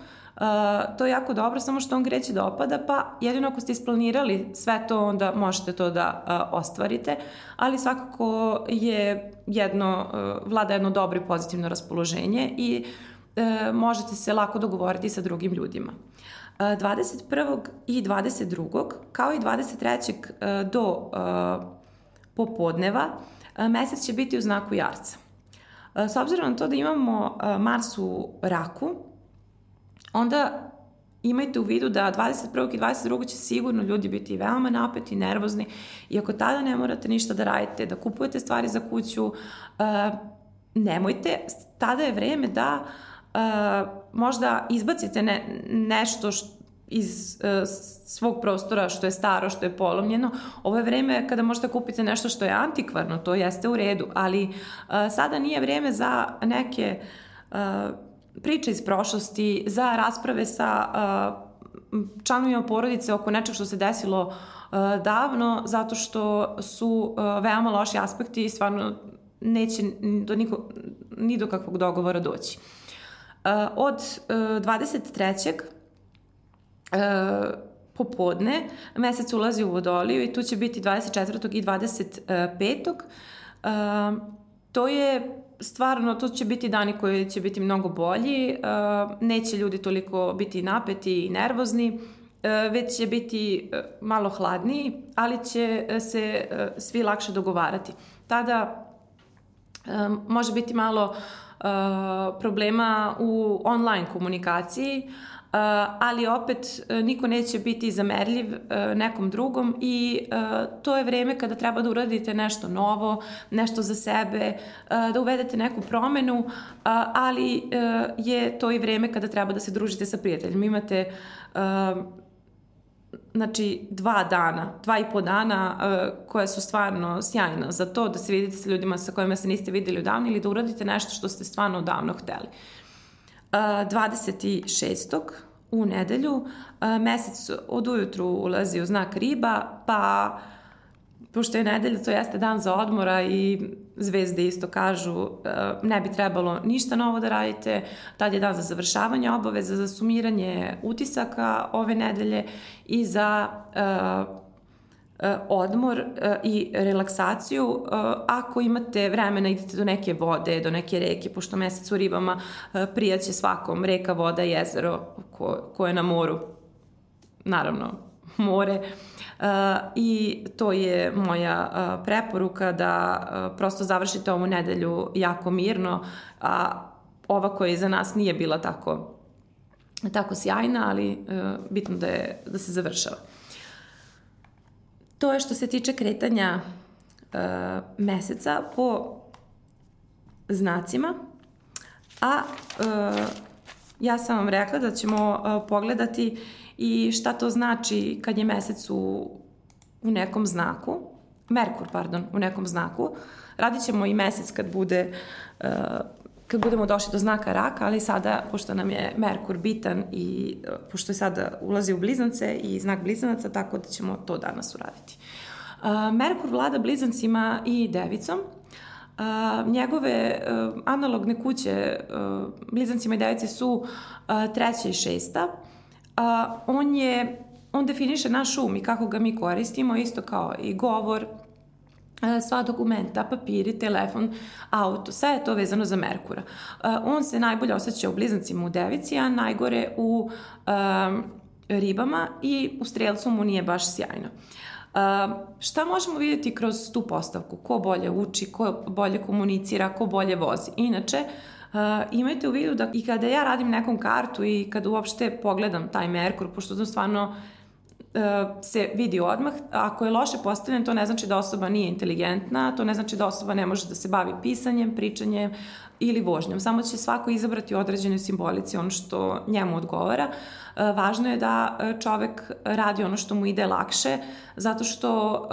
To je jako dobro, samo što on greće da opada, pa jedino ako ste isplanirali sve to, onda možete to da ostvarite, ali svakako je jedno, vlada jedno dobro i pozitivno raspoloženje i možete se lako dogovoriti sa drugim ljudima. 21. i 22. kao i 23. E, do e, popodneva e, mesec će biti u znaku jarca. S obzirom na to da imamo Mars u raku, onda imajte u vidu da 21. i 22. će sigurno ljudi biti veoma napeti, nervozni i ako tada ne morate ništa da radite, da kupujete stvari za kuću, nemojte, tada je vreme da uh, možda izbacite ne, nešto što iz uh, svog prostora što je staro, što je polomljeno. Ovo je vreme kada možete kupiti nešto što je antikvarno, to jeste u redu, ali uh, sada nije vreme za neke uh, priče iz prošlosti, za rasprave sa uh, članovima porodice oko nečeg što se desilo davno, zato što su veoma loši aspekti i stvarno neće do niko, ni do kakvog dogovora doći. Uh, od uh, 23. Uh, popodne mesec ulazi u Vodoliju i tu će biti 24. i 25. Uh, to je stvarno, to će biti dani koji će biti mnogo bolji, neće ljudi toliko biti napeti i nervozni, već će biti malo hladniji, ali će se svi lakše dogovarati. Tada može biti malo Uh, problema u online komunikaciji, uh, ali opet uh, niko neće biti zamerljiv nekom drugom i to je vreme kada treba da uradite nešto novo, nešto za sebe, da uvedete neku promenu, ali je to i vreme kada treba da se družite sa prijateljima. Imate znači dva dana, dva i po dana uh, koja su stvarno sjajna za to da se vidite sa ljudima sa kojima se niste videli odavno ili da uradite nešto što ste stvarno odavno hteli. 26. u nedelju mesec od ujutru ulazi u znak riba, pa pošto je nedelja, to jeste dan za odmora i zvezde isto kažu ne bi trebalo ništa novo da radite, tad je dan za završavanje obaveza, za sumiranje utisaka ove nedelje i za E, odmor e, i relaksaciju. E, ako imate vremena, idete do neke vode, do neke reke, pošto mesec u ribama prijaće svakom reka, voda, jezero ko, ko je na moru. Naravno, more. I to je moja preporuka da prosto završite ovu nedelju jako mirno, a ova koja je za nas nije bila tako tako sjajna, ali bitno da, je, da se završava. To je što se tiče kretanja meseca po znacima. A uh, ja sam vam rekla da ćemo uh, pogledati i šta to znači kad je mesec u, u nekom znaku. Merkur, pardon, u nekom znaku. Radit ćemo i mesec kad bude uh, kad budemo došli do znaka raka, ali sada, pošto nam je Merkur bitan i e, pošto je sada ulazi u blizance i znak blizanaca, tako da ćemo to danas uraditi. Uh, Merkur vlada blizancima i devicom, njegove analogne kuće blizancima i devici su treća i šesta. Uh, on je on definiše naš um i kako ga mi koristimo, isto kao i govor, E, sva dokumenta, papiri, telefon, auto, sve je to vezano za Merkura. E, on se najbolje osjeća u blizancima u devici, a najgore u um, ribama i u strelcu mu nije baš sjajno. Uh, šta možemo vidjeti kroz tu postavku? Ko bolje uči, ko bolje komunicira, ko bolje vozi. Inače, uh, imajte u vidu da i kada ja radim nekom kartu i kada uopšte pogledam taj Merkur, pošto to stvarno uh, se vidi odmah. Ako je loše postavljen, to ne znači da osoba nije inteligentna, to ne znači da osoba ne može da se bavi pisanjem, pričanjem ili vožnjom. Samo će svako izabrati određene simbolici ono što njemu odgovara. E, važno je da čovek radi ono što mu ide lakše, zato što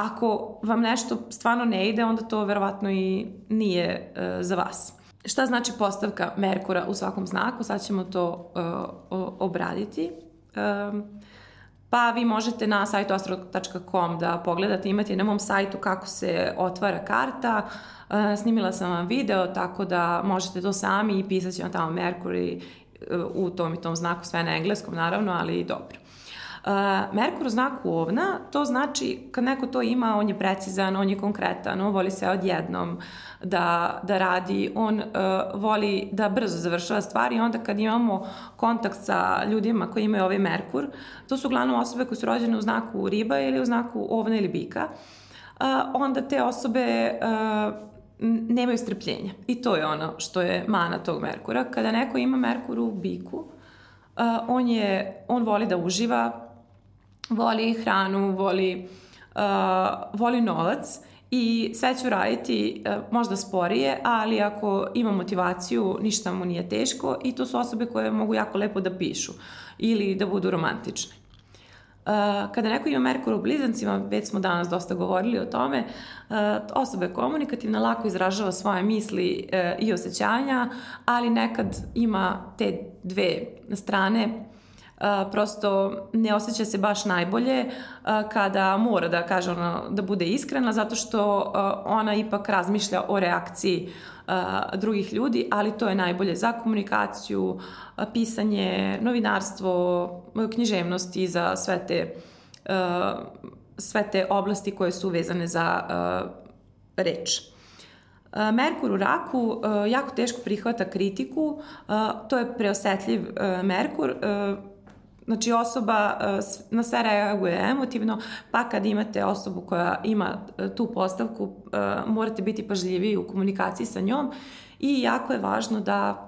ako vam nešto stvarno ne ide, onda to verovatno i nije za vas. Šta znači postavka Merkura u svakom znaku? Sad ćemo to obraditi. Um, pa vi možete na sajtu astro.com da pogledate, imate na mom sajtu kako se otvara karta, uh, snimila sam vam video, tako da možete to sami i pisat će vam tamo Mercury uh, u tom i tom znaku, sve na engleskom naravno, ali dobro. Merkur u znaku ovna, to znači kad neko to ima, on je precizan, on je konkretan, on voli sve odjednom da, da radi, on uh, voli da brzo završava stvari onda kad imamo kontakt sa ljudima koji imaju ovaj Merkur, to su uglavnom osobe koje su rođene u znaku riba ili u znaku ovna ili bika, uh, onda te osobe uh, nemaju strpljenja. I to je ono što je mana tog Merkura. Kada neko ima Merkur u biku, uh, on, je, on voli da uživa, voli hranu, voli, uh, voli novac i sve ću raditi uh, možda sporije, ali ako ima motivaciju, ništa mu nije teško i to su osobe koje mogu jako lepo da pišu ili da budu romantične. Uh, kada neko ima Merkur u blizancima, već smo danas dosta govorili o tome, uh, osoba je komunikativna, lako izražava svoje misli uh, i osjećanja, ali nekad ima te dve strane prosto ne osjeća se baš najbolje kada mora da kaže ono, da bude iskrena zato što ona ipak razmišlja o reakciji drugih ljudi, ali to je najbolje za komunikaciju, pisanje, novinarstvo, književnosti za sve te sve te oblasti koje su vezane za reč. Merkur u raku jako teško prihvata kritiku, to je preosetljiv Merkur, Znači osoba e, na sve reaguje emotivno, pa kad imate osobu koja ima e, tu postavku, e, morate biti pažljiviji u komunikaciji sa njom i jako je važno da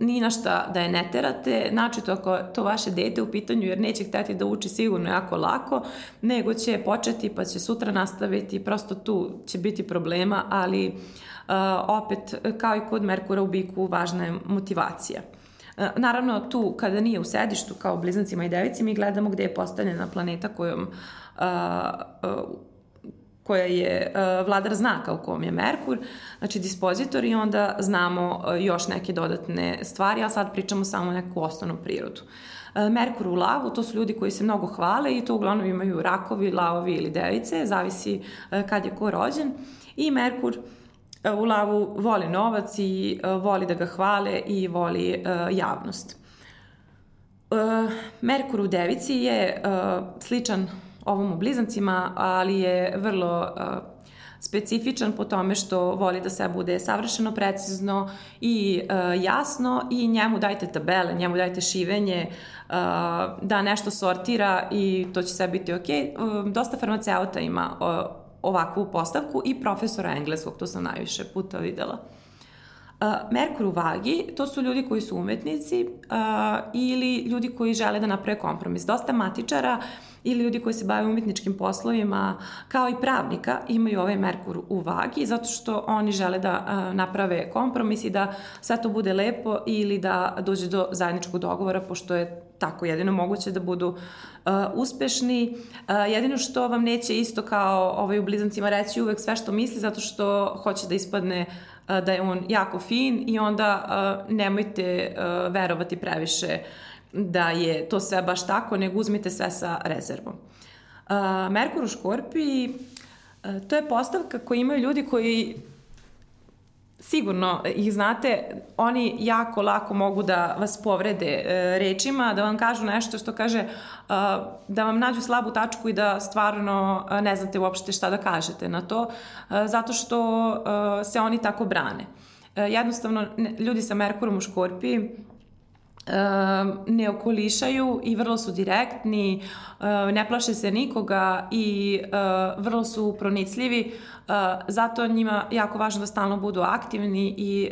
ni na šta da je ne terate, znači to ako to vaše dete u pitanju jer neće hteti da uči sigurno jako lako, nego će početi pa će sutra nastaviti, prosto tu će biti problema, ali opet kao i kod Merkura u biku važna je motivacija. E, naravno, tu kada nije u sedištu kao bliznancima i devici, mi gledamo gde je postavljena planeta kojom, a, a, koja je vladar znaka u kom je Merkur, znači dispozitor i onda znamo još neke dodatne stvari, a sad pričamo samo neku osnovnu prirodu. Merkur u lavu, to su ljudi koji se mnogo hvale i to uglavnom imaju rakovi, lavovi ili device, zavisi kad je ko rođen. I Merkur uh, u lavu voli novac i uh, voli da ga hvale i voli uh, javnost. Merkur u devici je sličan ovom u blizancima, ali je vrlo specifičan po tome što voli da sve bude savršeno, precizno i uh, jasno i njemu dajte tabele, njemu dajte šivenje, uh, da nešto sortira i to će sve biti ok. Uh, dosta farmaceuta ima ovakvu postavku i profesora engleskog, to sam najviše puta videla. Merkur u vagi, to su ljudi koji su umetnici uh, ili ljudi koji žele da naprave kompromis. Dosta matičara ili ljudi koji se bave umetničkim poslovima, kao i pravnika, imaju ovaj Merkur u vagi, zato što oni žele da uh, naprave kompromis i da sve to bude lepo ili da dođe do zajedničkog dogovora, pošto je tako jedino moguće da budu uh, uspešni. Uh, jedino što vam neće isto kao ovaj u blizancima reći uvek sve što misli, zato što hoće da ispadne uh, da je on jako fin i onda nemojte verovati previše da je to sve baš tako, nego uzmite sve sa rezervom. Merkur u Škorpiji, to je postavka koju imaju ljudi koji sigurno ih znate, oni jako lako mogu da vas povrede e, rečima, da vam kažu nešto što kaže, e, da vam nađu slabu tačku i da stvarno ne znate uopšte šta da kažete na to, e, zato što e, se oni tako brane. E, jednostavno, ne, ljudi sa Merkurom u Škorpiji ne okolišaju i vrlo su direktni, ne plaše se nikoga i vrlo su pronicljivi, zato njima jako važno da stalno budu aktivni i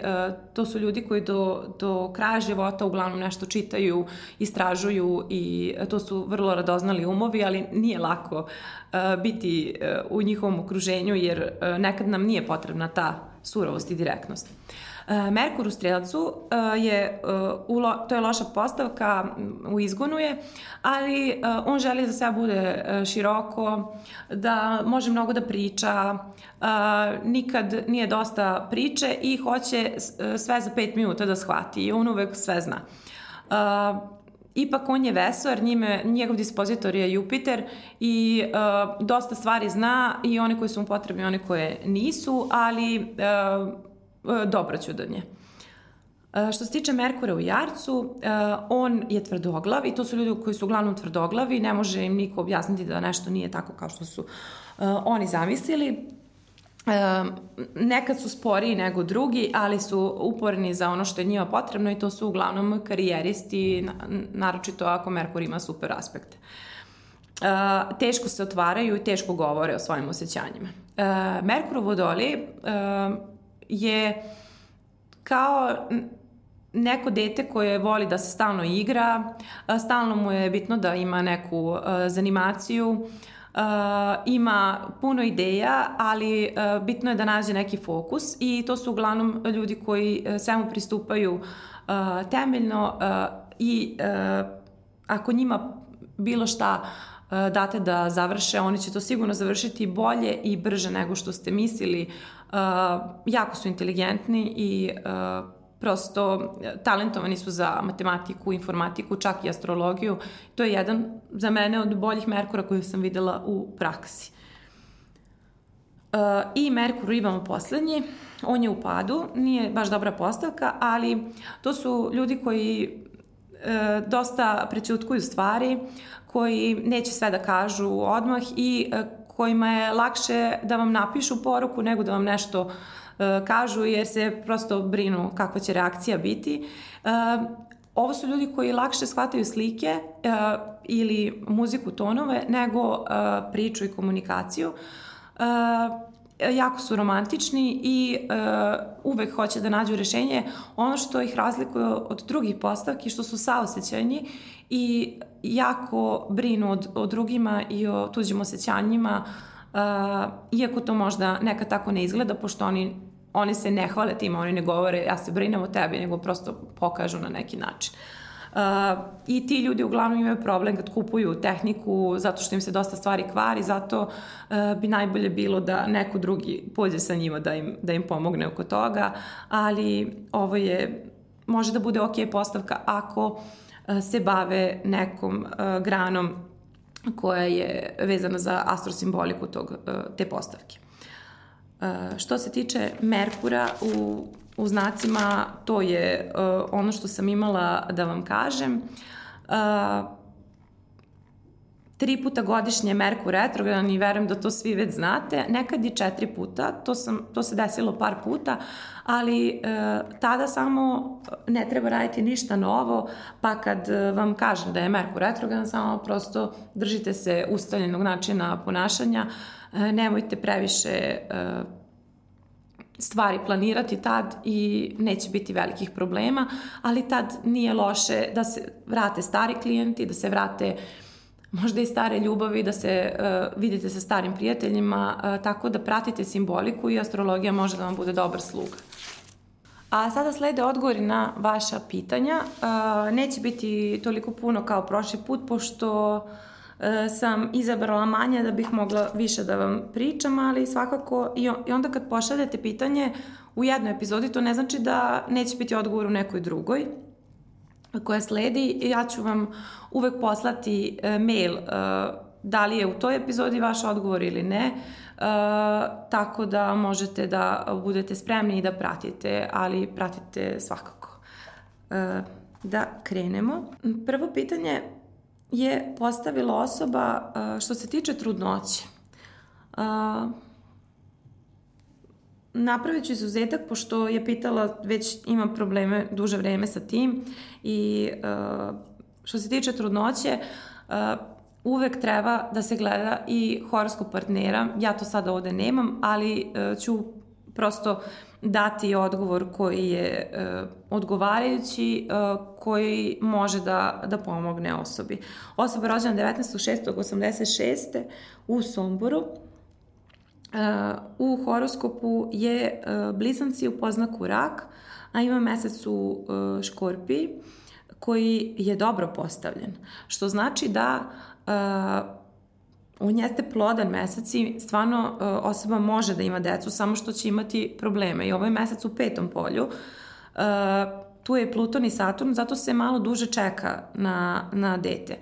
to su ljudi koji do, do kraja života uglavnom nešto čitaju, istražuju i to su vrlo radoznali umovi, ali nije lako biti u njihovom okruženju jer nekad nam nije potrebna ta surovost i direktnost. E, Merkur u strelcu e, je, e, to je loša postavka, u izgonu je, ali on želi da sve bude široko, da može mnogo da priča, nikad nije dosta priče i hoće sve za pet minuta da shvati i on uvek sve zna. Ipak on je vesor, njime, njegov dispozitor je Jupiter i uh, dosta stvari zna i one koje su mu potrebne i one koje nisu, ali E, dobro ću do nje. E, što se tiče Merkura u Jarcu, e, on je tvrdoglav i to su ljudi koji su uglavnom tvrdoglavi, ne može im niko objasniti da nešto nije tako kao što su oni zamislili. Nekad su sporiji nego drugi, ali su uporni za ono što je njima potrebno i to su uglavnom karijeristi, naročito ako Merkur ima super aspekte. Teško se otvaraju i teško govore o svojim osjećanjima. Merkur u Vodoli je kao neko dete koje voli da se stalno igra, stalno mu je bitno da ima neku zanimaciju, ima puno ideja, ali bitno je da nađe neki fokus i to su uglavnom ljudi koji svemu pristupaju temeljno i ako njima bilo šta date da završe, oni će to sigurno završiti bolje i brže nego što ste mislili. Uh, jako su inteligentni i uh, prosto talentovani su za matematiku, informatiku, čak i astrologiju. To je jedan za mene od boljih Merkura koju sam videla u praksi. I Merkur imamo poslednji, on je u padu, nije baš dobra postavka, ali to su ljudi koji uh, dosta prećutkuju stvari, koji neće sve da kažu odmah i uh, kojima je lakše da vam napišu poruku nego da vam nešto uh, kažu jer se prosto brinu kakva će reakcija biti. Uh, ovo su ljudi koji lakše shvataju slike uh, ili muziku tonove nego priču i komunikaciju. Jako su romantični i uvek hoće da nađu rešenje. Ono što ih razlikuje od drugih postavki što su saosećajni i jako brinu o, o drugima i o tuđim osjećanjima, uh, iako to možda nekad tako ne izgleda, pošto oni, oni se ne hvale tim, oni ne govore ja se brinem o tebi, nego prosto pokažu na neki način. I ti ljudi uglavnom imaju problem kad kupuju tehniku zato što im se dosta stvari kvari, zato uh, bi najbolje bilo da neko drugi pođe sa njima da im, da im pomogne oko toga, ali ovo je, može da bude ok postavka ako uh, se bave nekom uh, granom koja je vezana za astrosimboliku tog, te postavke. Što se tiče Merkura u u znacima, to je ono što sam imala da vam kažem. Uh, tri puta godišnje Merkur retrogradan i verujem da to svi već znate. Nekad je četiri puta, to, sam, to se desilo par puta, ali e, tada samo ne treba raditi ništa novo, pa kad vam kažem da je Merkur retrogradan, samo prosto držite se ustaljenog načina ponašanja, e, nemojte previše e, stvari planirati tad i neće biti velikih problema, ali tad nije loše da se vrate stari klijenti, da se vrate možda i stare ljubavi, da se uh, vidite sa starim prijateljima, uh, tako da pratite simboliku i astrologija može da vam bude dobar sluga. A sada slede odgovori na vaša pitanja. Uh, neće biti toliko puno kao prošli put, pošto uh, sam izabrala manje da bih mogla više da vam pričam, ali svakako i onda kad pošaljete pitanje u jednoj epizodi, to ne znači da neće biti odgovor u nekoj drugoj koja sledi. Ja ću vam uvek poslati e, mail e, da li je u toj epizodi vaš odgovor ili ne, tako da možete da budete spremni i da pratite, ali pratite svakako. Da krenemo. Prvo pitanje je postavila osoba što se tiče trudnoće. Napravit ću izuzetak pošto je pitala već ima probleme duže vreme sa tim i što se tiče trudnoće uvek treba da se gleda i horoskop partnera. Ja to sada ovde nemam, ali ću prosto dati odgovor koji je uh, odgovarajući, uh, koji može da, da pomogne osobi. Osoba rođena 19.6.86. u Somboru, uh, u horoskopu je uh, blizanci u poznaku rak, a ima mesec u uh, škorpiji, koji je dobro postavljen. Što znači da uh, on jeste plodan mesec i stvarno osoba može da ima decu, samo što će imati probleme. I ovo je mesec u petom polju. Tu je Pluton i Saturn, zato se malo duže čeka na, na dete.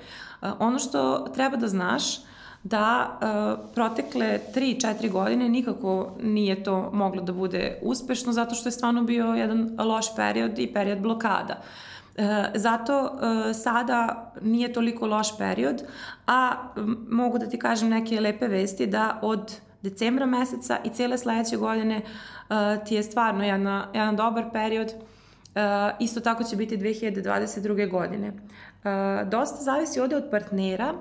Ono što treba da znaš, da uh, protekle 3-4 godine nikako nije to moglo da bude uspešno zato što je stvarno bio jedan loš period i period blokada. E, zato e, sada nije toliko loš period, a mogu da ti kažem neke lepe vesti da od decembra meseca i cele sledeće godine e, ti je stvarno jedna, jedan dobar period. Isto tako će biti 2022. godine. Dosta zavisi ovde od partnera,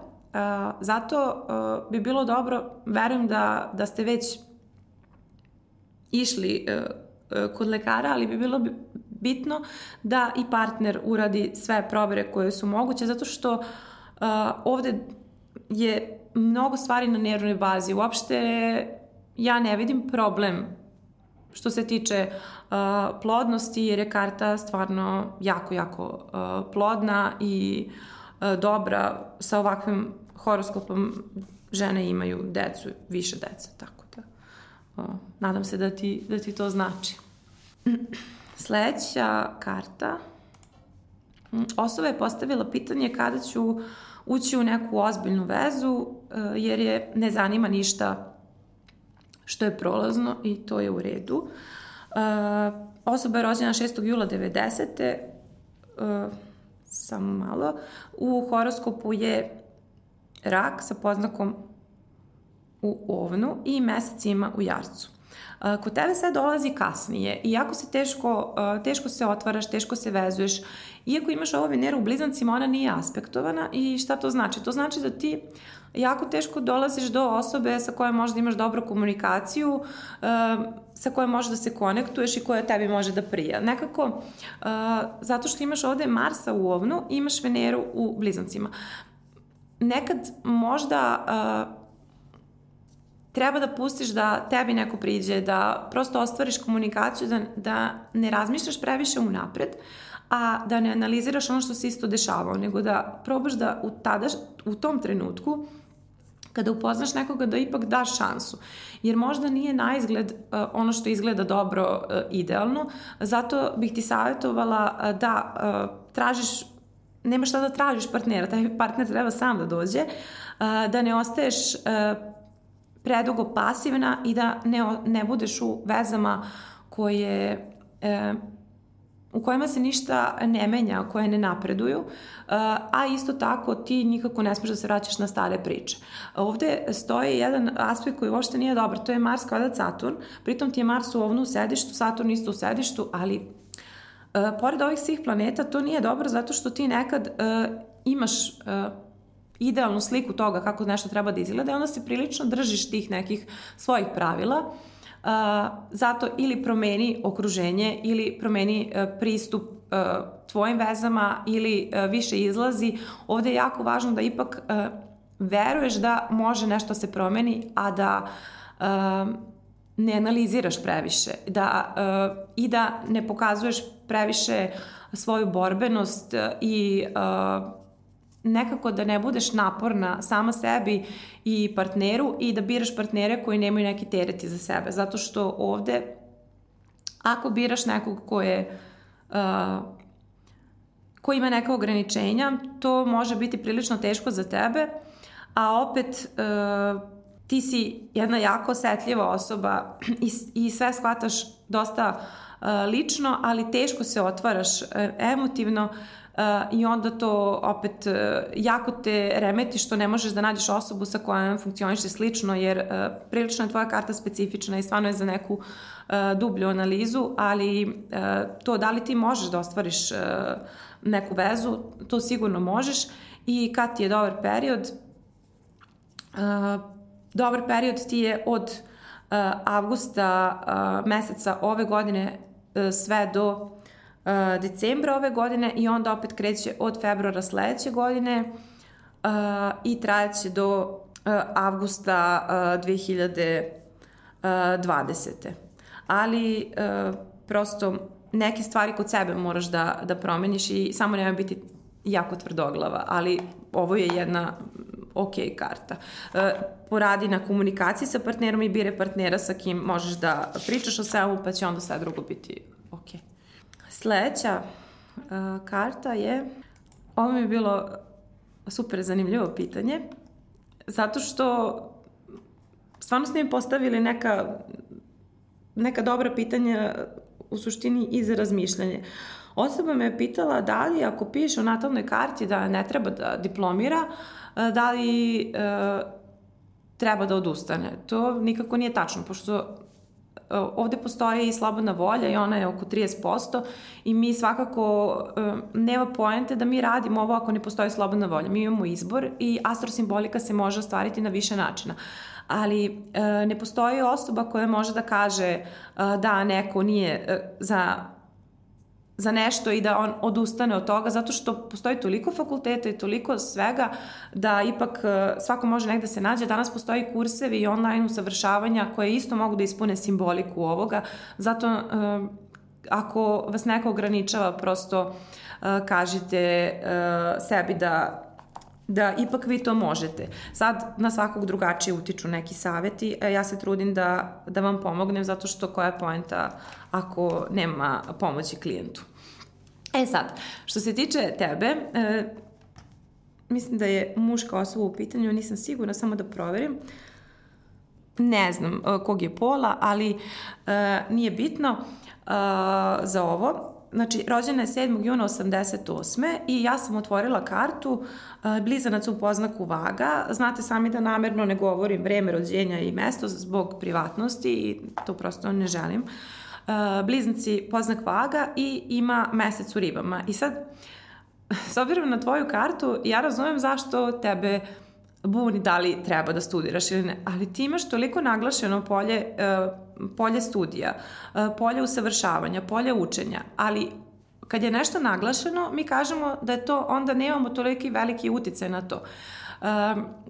zato bi bilo dobro, verujem da, da ste već išli kod lekara, ali bi bilo bitno da i partner uradi sve provere koje su moguće, zato što uh, ovde je mnogo stvari na nervnoj bazi. Uopšte ja ne vidim problem što se tiče uh, plodnosti, jer je karta stvarno jako, jako uh, plodna i uh, dobra sa ovakvim horoskopom žene imaju decu, više dece, tako da uh, nadam se da ti, da ti to znači. Sledeća karta. Osoba je postavila pitanje kada ću ući u neku ozbiljnu vezu, eh, jer je ne zanima ništa što je prolazno i to je u redu. Eh, osoba je rođena 6. jula 90. Samo malo. U horoskopu je rak sa poznakom u ovnu i mesec ima u jarcu. Kod tebe sve dolazi kasnije i jako se teško, teško se otvaraš, teško se vezuješ. Iako imaš ovo Veneru u blizancima, ona nije aspektovana i šta to znači? To znači da ti jako teško dolaziš do osobe sa kojom možda imaš dobru komunikaciju, sa kojom možeš da se konektuješ i koja tebi može da prija. Nekako, zato što imaš ovde Marsa u ovnu, imaš Veneru u blizancima. Nekad možda treba da pustiš da tebi neko priđe, da prosto ostvariš komunikaciju, da, da ne razmišljaš previše unapred, a da ne analiziraš ono što se isto dešavao, nego da probaš da u, tada, u tom trenutku kada upoznaš nekoga da ipak daš šansu. Jer možda nije na izgled uh, ono što izgleda dobro uh, idealno, zato bih ti savjetovala uh, da tražiš nema šta da tražiš partnera, taj partner treba sam da dođe, da ne ostaješ predugo pasivna i da ne, ne budeš u vezama koje u kojima se ništa ne menja, koje ne napreduju, a isto tako ti nikako ne smeš da se vraćaš na stare priče. Ovde stoji jedan aspekt koji uopšte nije dobar, to je Mars kvadrat Saturn, pritom ti je Mars u ovnu u sedištu, Saturn isto u sedištu, ali pored ovih svih planeta to nije dobro zato što ti nekad imaš idealnu sliku toga kako nešto treba da izgleda i onda se prilično držiš tih nekih svojih pravila zato ili promeni okruženje ili promeni uh, pristup uh, tvojim vezama ili uh, više izlazi. Ovde je jako važno da ipak veruješ da može nešto se promeni, a da ne analiziraš previše da, i da ne pokazuješ previše svoju borbenost i uh, nekako da ne budeš naporna sama sebi i partneru i da biraš partnere koji nemaju neki tereti za sebe. Zato što ovde, ako biraš nekog ko je uh, ko ima neka ograničenja, to može biti prilično teško za tebe, a opet uh, ti si jedna jako osetljiva osoba i, i sve shvataš dosta uh, lično, ali teško se otvaraš uh, emotivno, i onda to opet uh, jako te remeti što ne možeš da nađeš osobu sa kojom funkcioniše slično jer uh, prilično je tvoja karta specifična i stvarno je za neku uh, dublju analizu, ali to da li ti možeš da ostvariš neku vezu, to sigurno možeš. I kad ti je dobar period, dobar period ti je od avgusta meseca ove godine sve do uh, decembra ove godine i onda opet kreće od februara sledeće godine uh, i trajaće do uh, avgusta uh, 2020. Ali uh, prosto neke stvari kod sebe moraš da, da promeniš i samo nema biti jako tvrdoglava, ali ovo je jedna ok karta. Uh, poradi na komunikaciji sa partnerom i bire partnera sa kim možeš da pričaš o svemu, pa će onda sve drugo biti ok. Sledeća uh, karta je, ovo mi je bilo super zanimljivo pitanje, zato što stvarno ste mi postavili neka, neka dobra pitanja u suštini i za razmišljanje. Osoba me je pitala da li ako piše u natalnoj karti da ne treba da diplomira, da li e, treba da odustane. To nikako nije tačno, pošto ovde postoji i slobodna volja i ona je oko 30% i mi svakako nema poente da mi radimo ovo ako ne postoji slobodna volja. Mi imamo izbor i astrosimbolika se može ostvariti na više načina ali ne postoji osoba koja može da kaže da neko nije za za nešto i da on odustane od toga zato što postoji toliko fakulteta i toliko svega da ipak e, svako može negde se nađe. Danas postoji kursevi i online usavršavanja koje isto mogu da ispune simboliku ovoga. Zato e, ako vas neko ograničava prosto e, kažite sebi da da ipak vi to možete. Sad na svakog drugačije utiču neki saveti, e, ja se trudim da, da vam pomognem zato što koja je poenta ako nema pomoći klijentu. E sad, što se tiče tebe, e, mislim da je muška osoba u pitanju, nisam sigurna, samo da proverim. Ne znam e, kog je pola, ali e, nije bitno e, za ovo znači rođena je 7. juna 88. i ja sam otvorila kartu e, blizanac u poznaku vaga. Znate sami da namerno ne govorim vreme rođenja i mesto zbog privatnosti i to prosto ne želim. E, bliznici poznak vaga i ima mesec u ribama. I sad, s obzirom na tvoju kartu, ja razumem zašto tebe buni da li treba da studiraš ili ne, ali ti imaš toliko naglašeno polje uh, polje studija, e, polje usavršavanja, polje učenja, ali kad je nešto naglašeno, mi kažemo da je to, onda nemamo toliki veliki uticaj na to.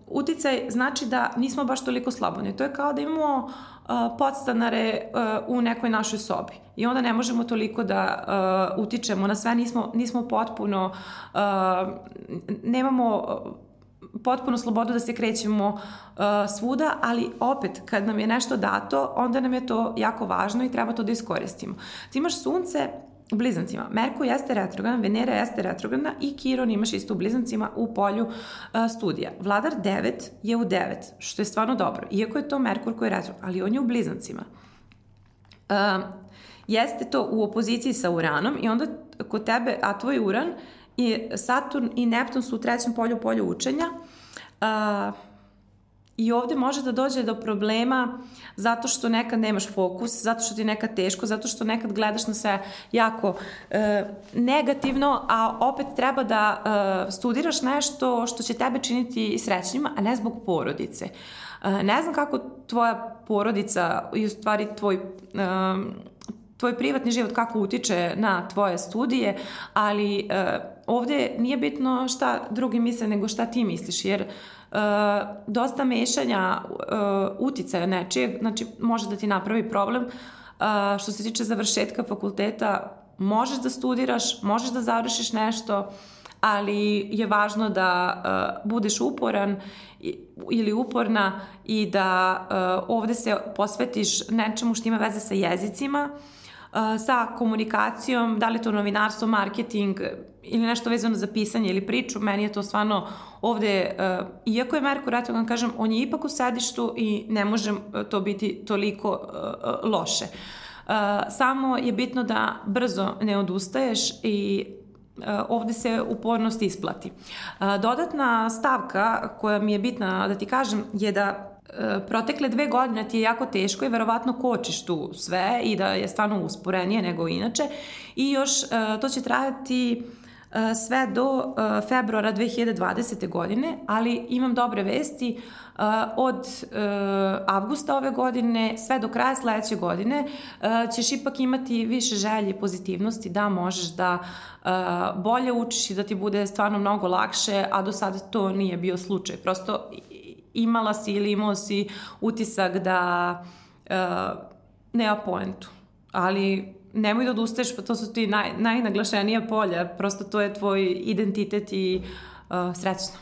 uticaj znači da nismo baš toliko slobodni. To je kao da imamo uh, podstanare uh, u nekoj našoj sobi i onda ne možemo toliko da uh, utičemo na sve, nismo, nismo potpuno, uh, nemamo potpuno slobodu da se krećemo uh, svuda, ali opet kad nam je nešto dato, onda nam je to jako važno i treba to da iskoristimo. Ti imaš sunce u blizancima. Merkur jeste retrogradan, Venera jeste retrogradna i Kiron imaš isto u blizancima u polju uh, studija. Vladar 9 je u 9, što je stvarno dobro. Iako je to Merkur koji je retrogradan, ali on je u blizancima. Uh, jeste to u opoziciji sa Uranom i onda kod tebe, a tvoj Uran i Saturn i Neptun su u trećem polju, polju učenja. Uh, I ovde može da dođe do problema zato što nekad nemaš fokus, zato što ti je nekad teško, zato što nekad gledaš na sve jako e, negativno, a opet treba da e, studiraš nešto što će tebe činiti srećnjima, a ne zbog porodice. E, ne znam kako tvoja porodica i u stvari tvoj e, tvoj privatni život kako utiče na tvoje studije, ali e, ovde nije bitno šta drugi misle nego šta ti misliš, jer Uh, dosta mešanja uh, uticaja nečijeg, znači može da ti napravi problem. Uh, što se tiče završetka fakulteta, možeš da studiraš, možeš da završiš nešto, ali je važno da uh, budeš uporan ili uporna i da uh, ovde se posvetiš nečemu što ima veze sa jezicima, uh, sa komunikacijom, da li to novinarstvo, marketing ili nešto vezano za pisanje ili priču, meni je to stvarno ovde, iako je Merkur vam kažem, on je ipak u sedištu i ne može to biti toliko loše. Samo je bitno da brzo ne odustaješ i ovde se upornost isplati. Dodatna stavka koja mi je bitna da ti kažem je da protekle dve godine ti je jako teško i verovatno kočiš tu sve i da je stvarno usporenije nego inače i još e, to će trajati e, sve do februara 2020. godine, ali imam dobre vesti od avgusta ove godine sve do kraja sledeće godine ćeš ipak imati više želje i pozitivnosti da možeš da bolje učiš i da ti bude stvarno mnogo lakše, a do sada to nije bio slučaj. Prosto imala si ili imao si utisak da uh, nema poentu. Ali nemoj da odustaješ, pa to su ti naj, najnaglašenija polja, prosto to je tvoj identitet i uh, srećno.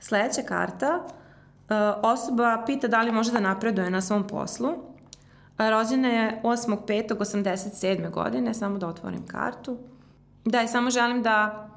Sledeća karta, uh, osoba pita da li može da napreduje na svom poslu. Rođena je 8.5.87. godine, samo da otvorim kartu. Da, i samo želim da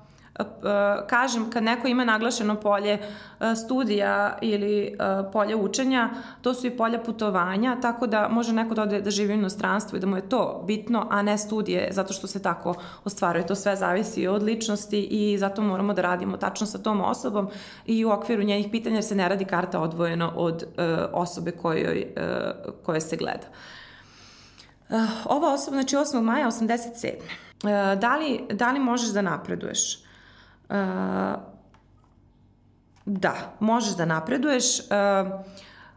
kažem, kad neko ima naglašeno polje e, studija ili e, polje učenja, to su i polja putovanja, tako da može neko da ode da živi u inostranstvu i da mu je to bitno, a ne studije, zato što se tako ostvaruje. To sve zavisi od ličnosti i zato moramo da radimo tačno sa tom osobom i u okviru njenih pitanja se ne radi karta odvojeno od uh, osobe kojoj, koje se gleda. Ova osoba, znači 8. maja 87. Uh, da li, da li možeš da napreduješ? Da, možeš da napreduješ.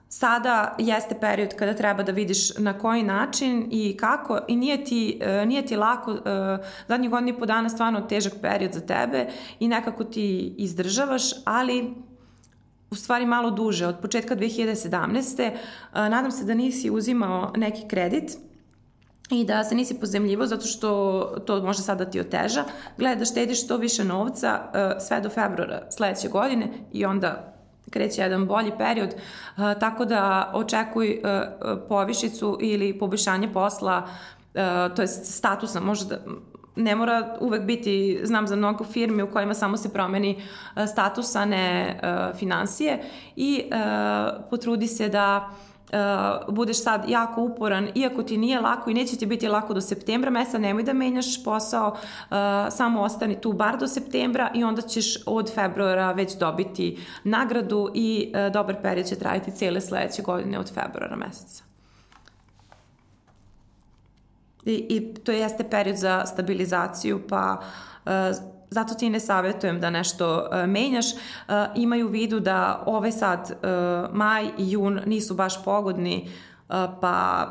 Sada jeste period kada treba da vidiš na koji način i kako i nije ti, nije ti lako, zadnjih godina i po dana stvarno težak period za tebe i nekako ti izdržavaš, ali u stvari malo duže, od početka 2017. Nadam se da nisi uzimao neki kredit i da se nisi pozemljivo zato što to može sada da ti oteža. Gledaj da štediš što više novca uh, sve do februara sledeće godine i onda kreće jedan bolji period, uh, tako da očekuj uh, povišicu ili poboljšanje posla, to je statusa, možda ne mora uvek biti, znam za mnogo firmi u kojima samo se promeni status, a ne financije i potrudi se da uh, budeš sad jako uporan, iako ti nije lako i neće ti biti lako do septembra mesa, nemoj da menjaš posao, uh, samo ostani tu bar do septembra i onda ćeš od februara već dobiti nagradu i uh, dobar period će trajati cele sledeće godine od februara meseca. I, I to jeste period za stabilizaciju, pa uh, zato ti ne savjetujem da nešto uh, menjaš. Uh, imaj u vidu da ove sad uh, maj i jun nisu baš pogodni, pa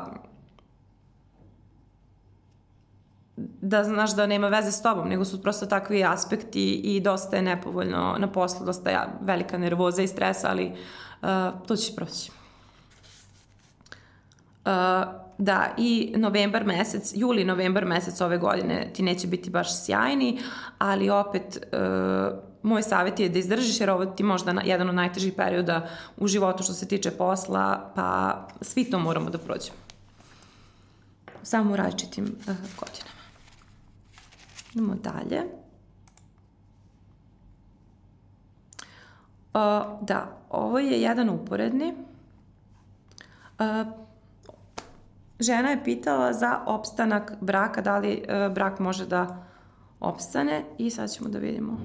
da znaš da nema veze s tobom, nego su prosto takvi aspekti i dosta je nepovoljno na poslu, dosta je velika nervoza i stres, ali uh, to će proći. Uh, da, i novembar mesec, juli novembar mesec ove godine ti neće biti baš sjajni, ali opet uh, moj savjet je da izdržiš jer ovo ti možda na, jedan od najtežih perioda u životu što se tiče posla, pa svi to moramo da prođemo. Samo u različitim uh, godinama. Idemo dalje. Uh, da, ovo je jedan uporedni. Uh, žena je pitala za opstanak braka, da li uh, brak može da opstane i sad ćemo da vidimo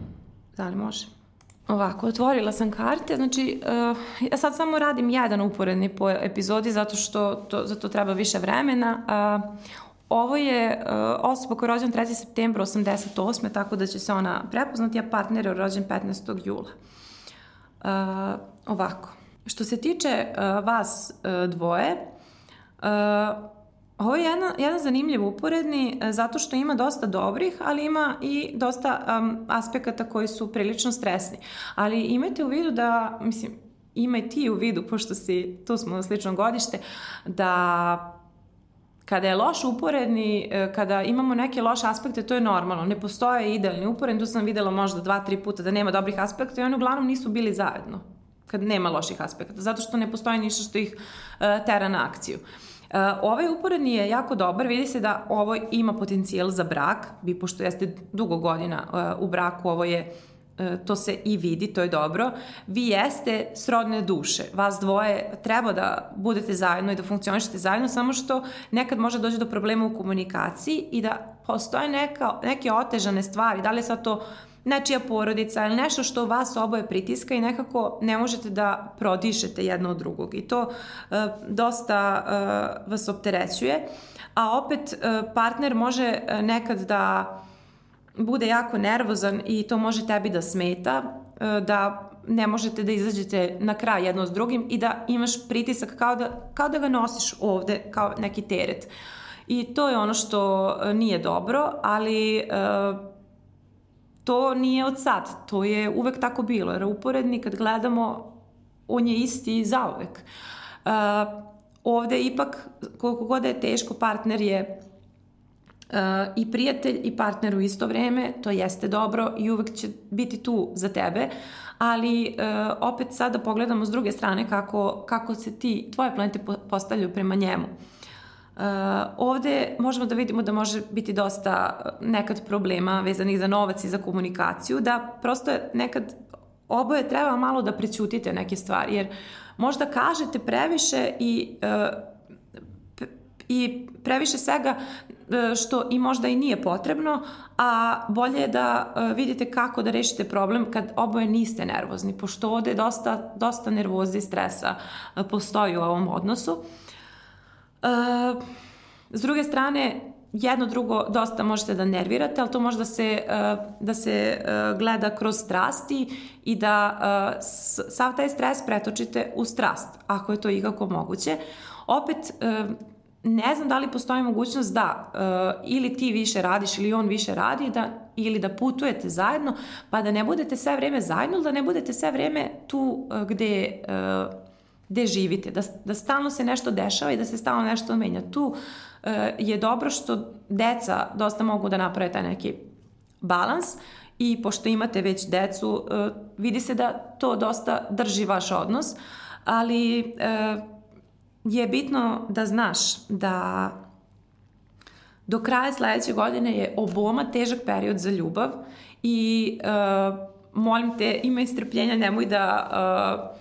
da li može. Ovako, otvorila sam karte, znači uh, ja sad samo radim jedan uporedni po epizodi zato što to, za to treba više vremena. Uh, ovo je uh, osoba koja je rođena 3. septembra 88. tako da će se ona prepoznati, a partner je rođen 15. jula. Uh, ovako, što se tiče uh, vas uh, dvoje, Ovo je jedan, jedan zanimljiv uporedni e, zato što ima dosta dobrih, ali ima i dosta um, aspekata koji su prilično stresni. Ali imajte u vidu da, mislim, imaj ti u vidu, pošto si, tu smo na slično godište, da kada je loš uporedni, e, kada imamo neke loše aspekte, to je normalno. Ne postoje idealni uporedni, tu sam videla možda dva, tri puta da nema dobrih aspekta i oni uglavnom nisu bili zajedno kad nema loših aspekata, zato što ne postoji ništa što ih uh, tera na akciju. Uh, ovaj uporedni je jako dobar, vidi se da ovo ima potencijal za brak, vi pošto jeste dugo godina uh, u braku, ovo je uh, to se i vidi, to je dobro. Vi jeste srodne duše, vas dvoje treba da budete zajedno i da funkcionišete zajedno, samo što nekad može doći do problema u komunikaciji i da postoje neka, neke otežane stvari, da li je sad to nečija porodica ili nešto što vas oboje pritiska i nekako ne možete da prodišete jedno od drugog i to uh, dosta uh, vas opterećuje. A opet uh, partner može nekad da bude jako nervozan i to može tebi da smeta, da ne možete da izađete na kraj jedno s drugim i da imaš pritisak kao da, kao da ga nosiš ovde kao neki teret. I to je ono što nije dobro, ali uh, to nije od sad, to je uvek tako bilo, jer uporedni kad gledamo, on je isti zauvek. Uh, ovde ipak, koliko god da je teško, partner je uh, i prijatelj i partner u isto vreme, to jeste dobro i uvek će biti tu za tebe, ali uh, opet sad da pogledamo s druge strane kako, kako se ti, tvoje planete postavljaju prema njemu. Uh, Uh, ovde možemo da vidimo da može biti dosta uh, nekad problema vezanih za novac i za komunikaciju, da prosto nekad oboje treba malo da prećutite neke stvari, jer možda kažete previše i uh, i previše svega što i možda i nije potrebno, a bolje je da vidite kako da rešite problem kad oboje niste nervozni, pošto ovde dosta, dosta nervoze i stresa postoji u ovom odnosu. Uh, Uh, s druge strane, jedno drugo dosta možete da nervirate, ali to može da se, uh, da se uh, gleda kroz strasti i da sav taj stres pretočite u strast, ako je to ikako moguće. Opet, ne znam da li postoji mogućnost da ili ti više radiš ili on više radi da, ili da putujete zajedno pa da ne budete sve vreme zajedno ili da ne budete sve vreme tu gde gde živite, da, da stalno se nešto dešava i da se stalno nešto menja. Tu uh, je dobro što deca dosta mogu da naprave taj neki balans i pošto imate već decu, uh, vidi se da to dosta drži vaš odnos, ali uh, je bitno da znaš da do kraja sledeće godine je oboma težak period za ljubav i uh, molim te, imaj strpljenja, nemoj da uh,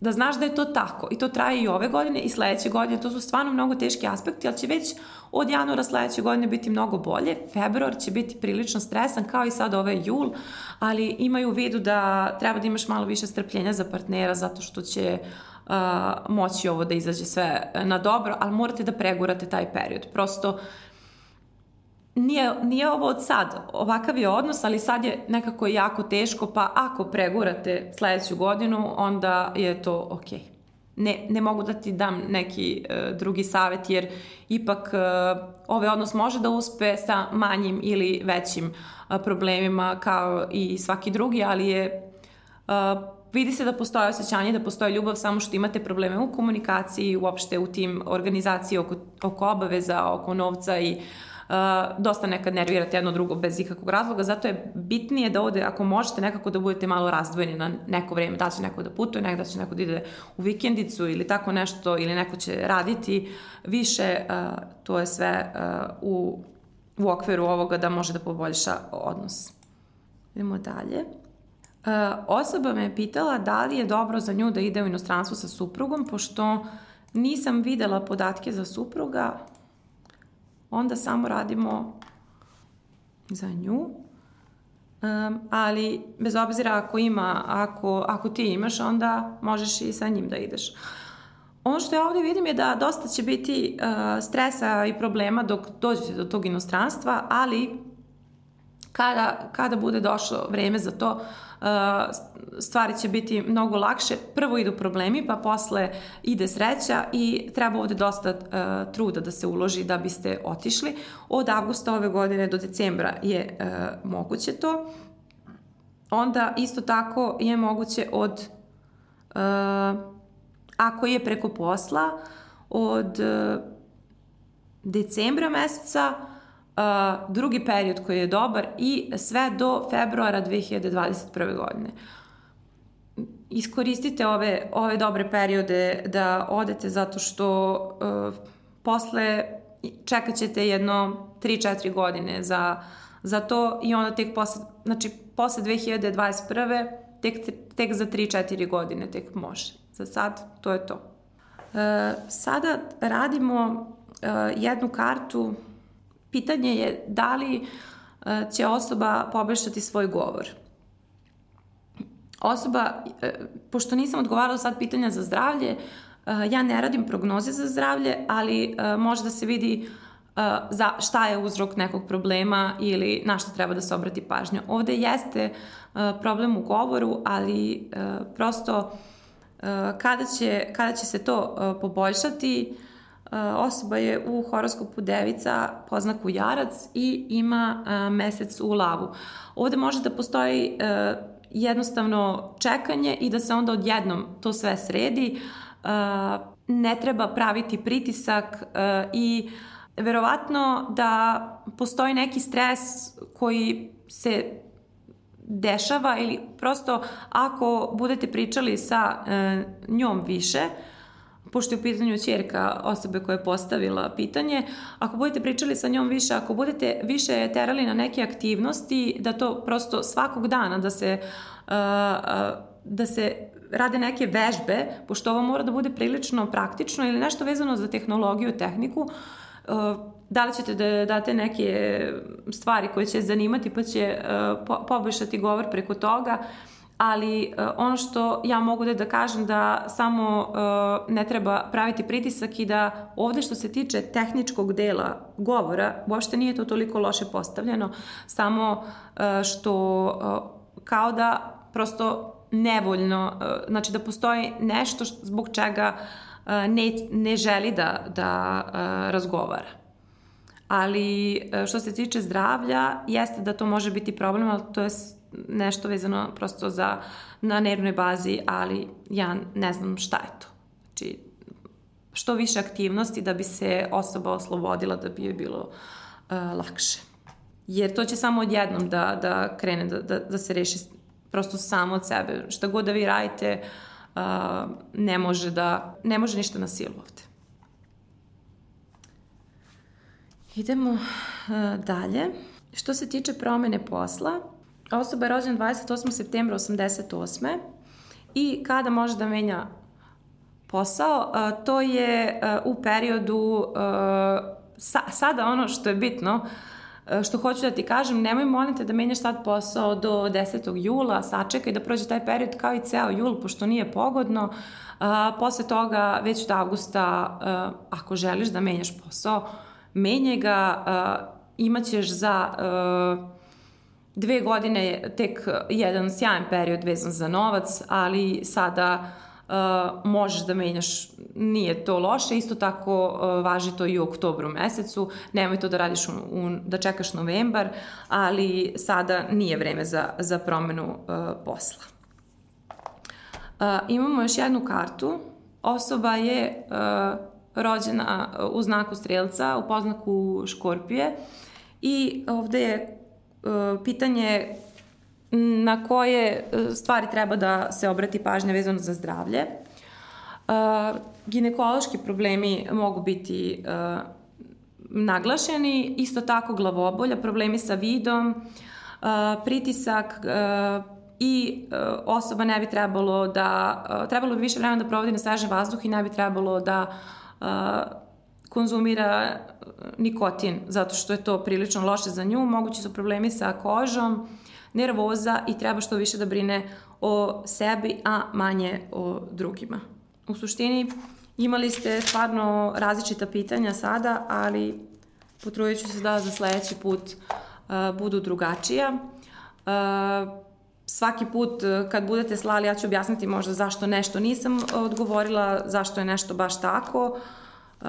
da znaš da je to tako. I to traje i ove godine i sledeće godine, to su stvarno mnogo teški aspekti, ali će već od januara sledeće godine biti mnogo bolje, februar će biti prilično stresan kao i sad ovaj jul, ali imaju u vidu da treba da imaš malo više strpljenja za partnera zato što će uh, moći ovo da izađe sve na dobro, ali morate da pregurate taj period. Prosto nije, nije ovo od sad, ovakav je odnos, ali sad je nekako jako teško, pa ako pregurate sledeću godinu, onda je to okej. Ne, ne mogu da ti dam neki uh, drugi savet jer ipak uh, ovaj odnos može da uspe sa manjim ili većim uh, problemima kao i svaki drugi, ali je uh, vidi se da postoje osjećanje, da postoje ljubav, samo što imate probleme u komunikaciji, uopšte u tim organizaciji oko, oko obaveza, oko novca i Uh, dosta nekad nervirate jedno drugo bez ikakvog razloga, zato je bitnije da ovde, ako možete nekako da budete malo razdvojeni na neko vreme, da će neko da putuje, nekada će neko da ide u vikendicu ili tako nešto, ili neko će raditi više, uh, to je sve uh, u, u okviru ovoga da može da poboljša odnos. Idemo dalje. Osoba me je pitala da li je dobro za nju da ide u inostranstvo sa suprugom, pošto nisam videla podatke za supruga, onda samo radimo za nju. Um, ali bez obzira ako ima, ako, ako ti imaš, onda možeš i sa njim da ideš. Ono što ja ovde vidim je da dosta će biti uh, stresa i problema dok dođete do tog inostranstva, ali kada, kada bude došlo vreme za to, uh, stvari će biti mnogo lakše. Prvo idu problemi, pa posle ide sreća i treba ovde dosta uh, truda da se uloži da biste otišli. Od avgusta ove godine do decembra je uh, moguće to. Onda isto tako je moguće od ako je preko posla od decembra meseca drugi period koji je dobar i sve do februara 2021. godine. Iskoristite ove, ove dobre periode da odete zato što uh, posle čekat ćete jedno 3-4 godine za, za to i onda tek posle, znači posle 2021. tek, tek za 3-4 godine tek može. Za sad to je to. Uh, sada radimo uh, jednu kartu pitanje je da li e, će osoba poboljšati svoj govor. Osoba, e, pošto nisam odgovarala sad pitanja za zdravlje, e, ja ne radim prognoze za zdravlje, ali može da se vidi za šta je uzrok nekog problema ili na šta treba da se obrati pažnja. Ovde jeste problem u govoru, ali prosto kada će, kada će se to poboljšati, osoba je u horoskopu devica po znaku jarac i ima mesec u lavu. Ovde može da postoji jednostavno čekanje i da se onda odjednom to sve sredi. Ne treba praviti pritisak i verovatno da postoji neki stres koji se dešava ili prosto ako budete pričali sa njom više, pošto je u pitanju čerka osobe koja je postavila pitanje, ako budete pričali sa njom više, ako budete više terali na neke aktivnosti, da to prosto svakog dana da se, uh, uh, da se rade neke vežbe, pošto ovo mora da bude prilično praktično ili nešto vezano za tehnologiju, tehniku, uh, da li ćete da date neke stvari koje će zanimati pa će poboljšati govor preko toga, ali uh, ono što ja mogu da, da kažem da samo uh, ne treba praviti pritisak i da ovde što se tiče tehničkog dela govora, uopšte nije to toliko loše postavljeno, samo uh, što uh, kao da prosto nevoljno, uh, znači da postoji nešto što, zbog čega uh, ne, ne želi da, da uh, razgovara. Ali što se tiče zdravlja, jeste da to može biti problem, ali to je nešto vezano prosto za, na nervnoj bazi, ali ja ne znam šta je to. Znači, što više aktivnosti da bi se osoba oslobodila, da bi joj bilo uh, lakše. Jer to će samo odjednom da, da krene, da, da, da se reši prosto samo od sebe. Šta god da vi radite, uh, ne može da, ne može ništa na silu ovde. Idemo uh, dalje. Što se tiče promene posla, Osoba je rođena 28. septembra 88. I kada može da menja posao, to je u periodu sada ono što je bitno, što hoću da ti kažem, nemoj molite da menjaš sad posao do 10. jula, sačekaj da prođe taj period kao i ceo jul, pošto nije pogodno. posle toga, već od avgusta, ako želiš da menjaš posao, menjaj ga, imaćeš za dve godine tek jedan sjajan period vezan za novac, ali sada možeš da menjaš, nije to loše, isto tako uh, važi to i u oktobru mesecu, nemoj to da radiš u, u, da čekaš novembar, ali sada nije vreme za, za promenu uh, posla. Uh, imamo još jednu kartu, osoba je uh, rođena u znaku strelca, u poznaku škorpije i ovde je uh, pitanje na koje e, stvari treba da se obrati pažnja vezano za zdravlje. Uh, ginekološki problemi mogu biti uh, naglašeni, isto tako glavobolja, problemi sa vidom, uh, pritisak uh, i uh, osoba ne bi trebalo da, uh, trebalo bi više vremena da provodi na svežem vazduhu i ne bi trebalo da uh, konzumira nikotin, zato što je to prilično loše za nju. Mogući su problemi sa kožom, nervoza i treba što više da brine o sebi, a manje o drugima. U suštini imali ste stvarno različita pitanja sada, ali potrudit ću se da za sledeći put uh, budu drugačija. Uh, svaki put kad budete slali, ja ću objasniti možda zašto nešto nisam odgovorila, zašto je nešto baš tako. Uh,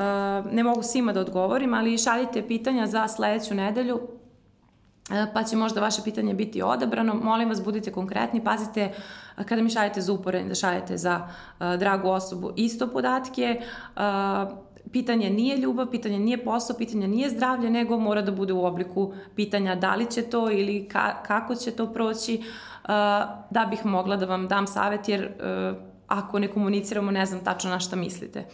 ne mogu svima da odgovorim, ali šaljite pitanja za sledeću nedelju E, pa će možda vaše pitanje biti odabrano. Molim vas, budite konkretni, pazite e, kada mi šaljete za uporedni, da šaljete za dragu osobu isto podatke. Pitanje nije ljubav, pitanje nije posao, pitanje nije zdravlje, nego mora da bude u obliku pitanja da li će to ili ka, kako će to proći, uh, da bih mogla da vam dam savet, jer ako ne komuniciramo ne znam tačno na šta mislite.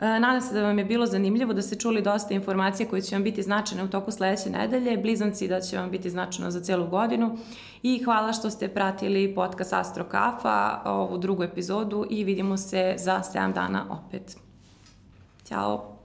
E, nadam se da vam je bilo zanimljivo, da ste čuli dosta informacija koje će vam biti značajne u toku sledeće nedelje, blizanci da će vam biti značajno za celu godinu i hvala što ste pratili podcast Astro Kafa, ovu drugu epizodu i vidimo se za 7 dana opet. Ćao!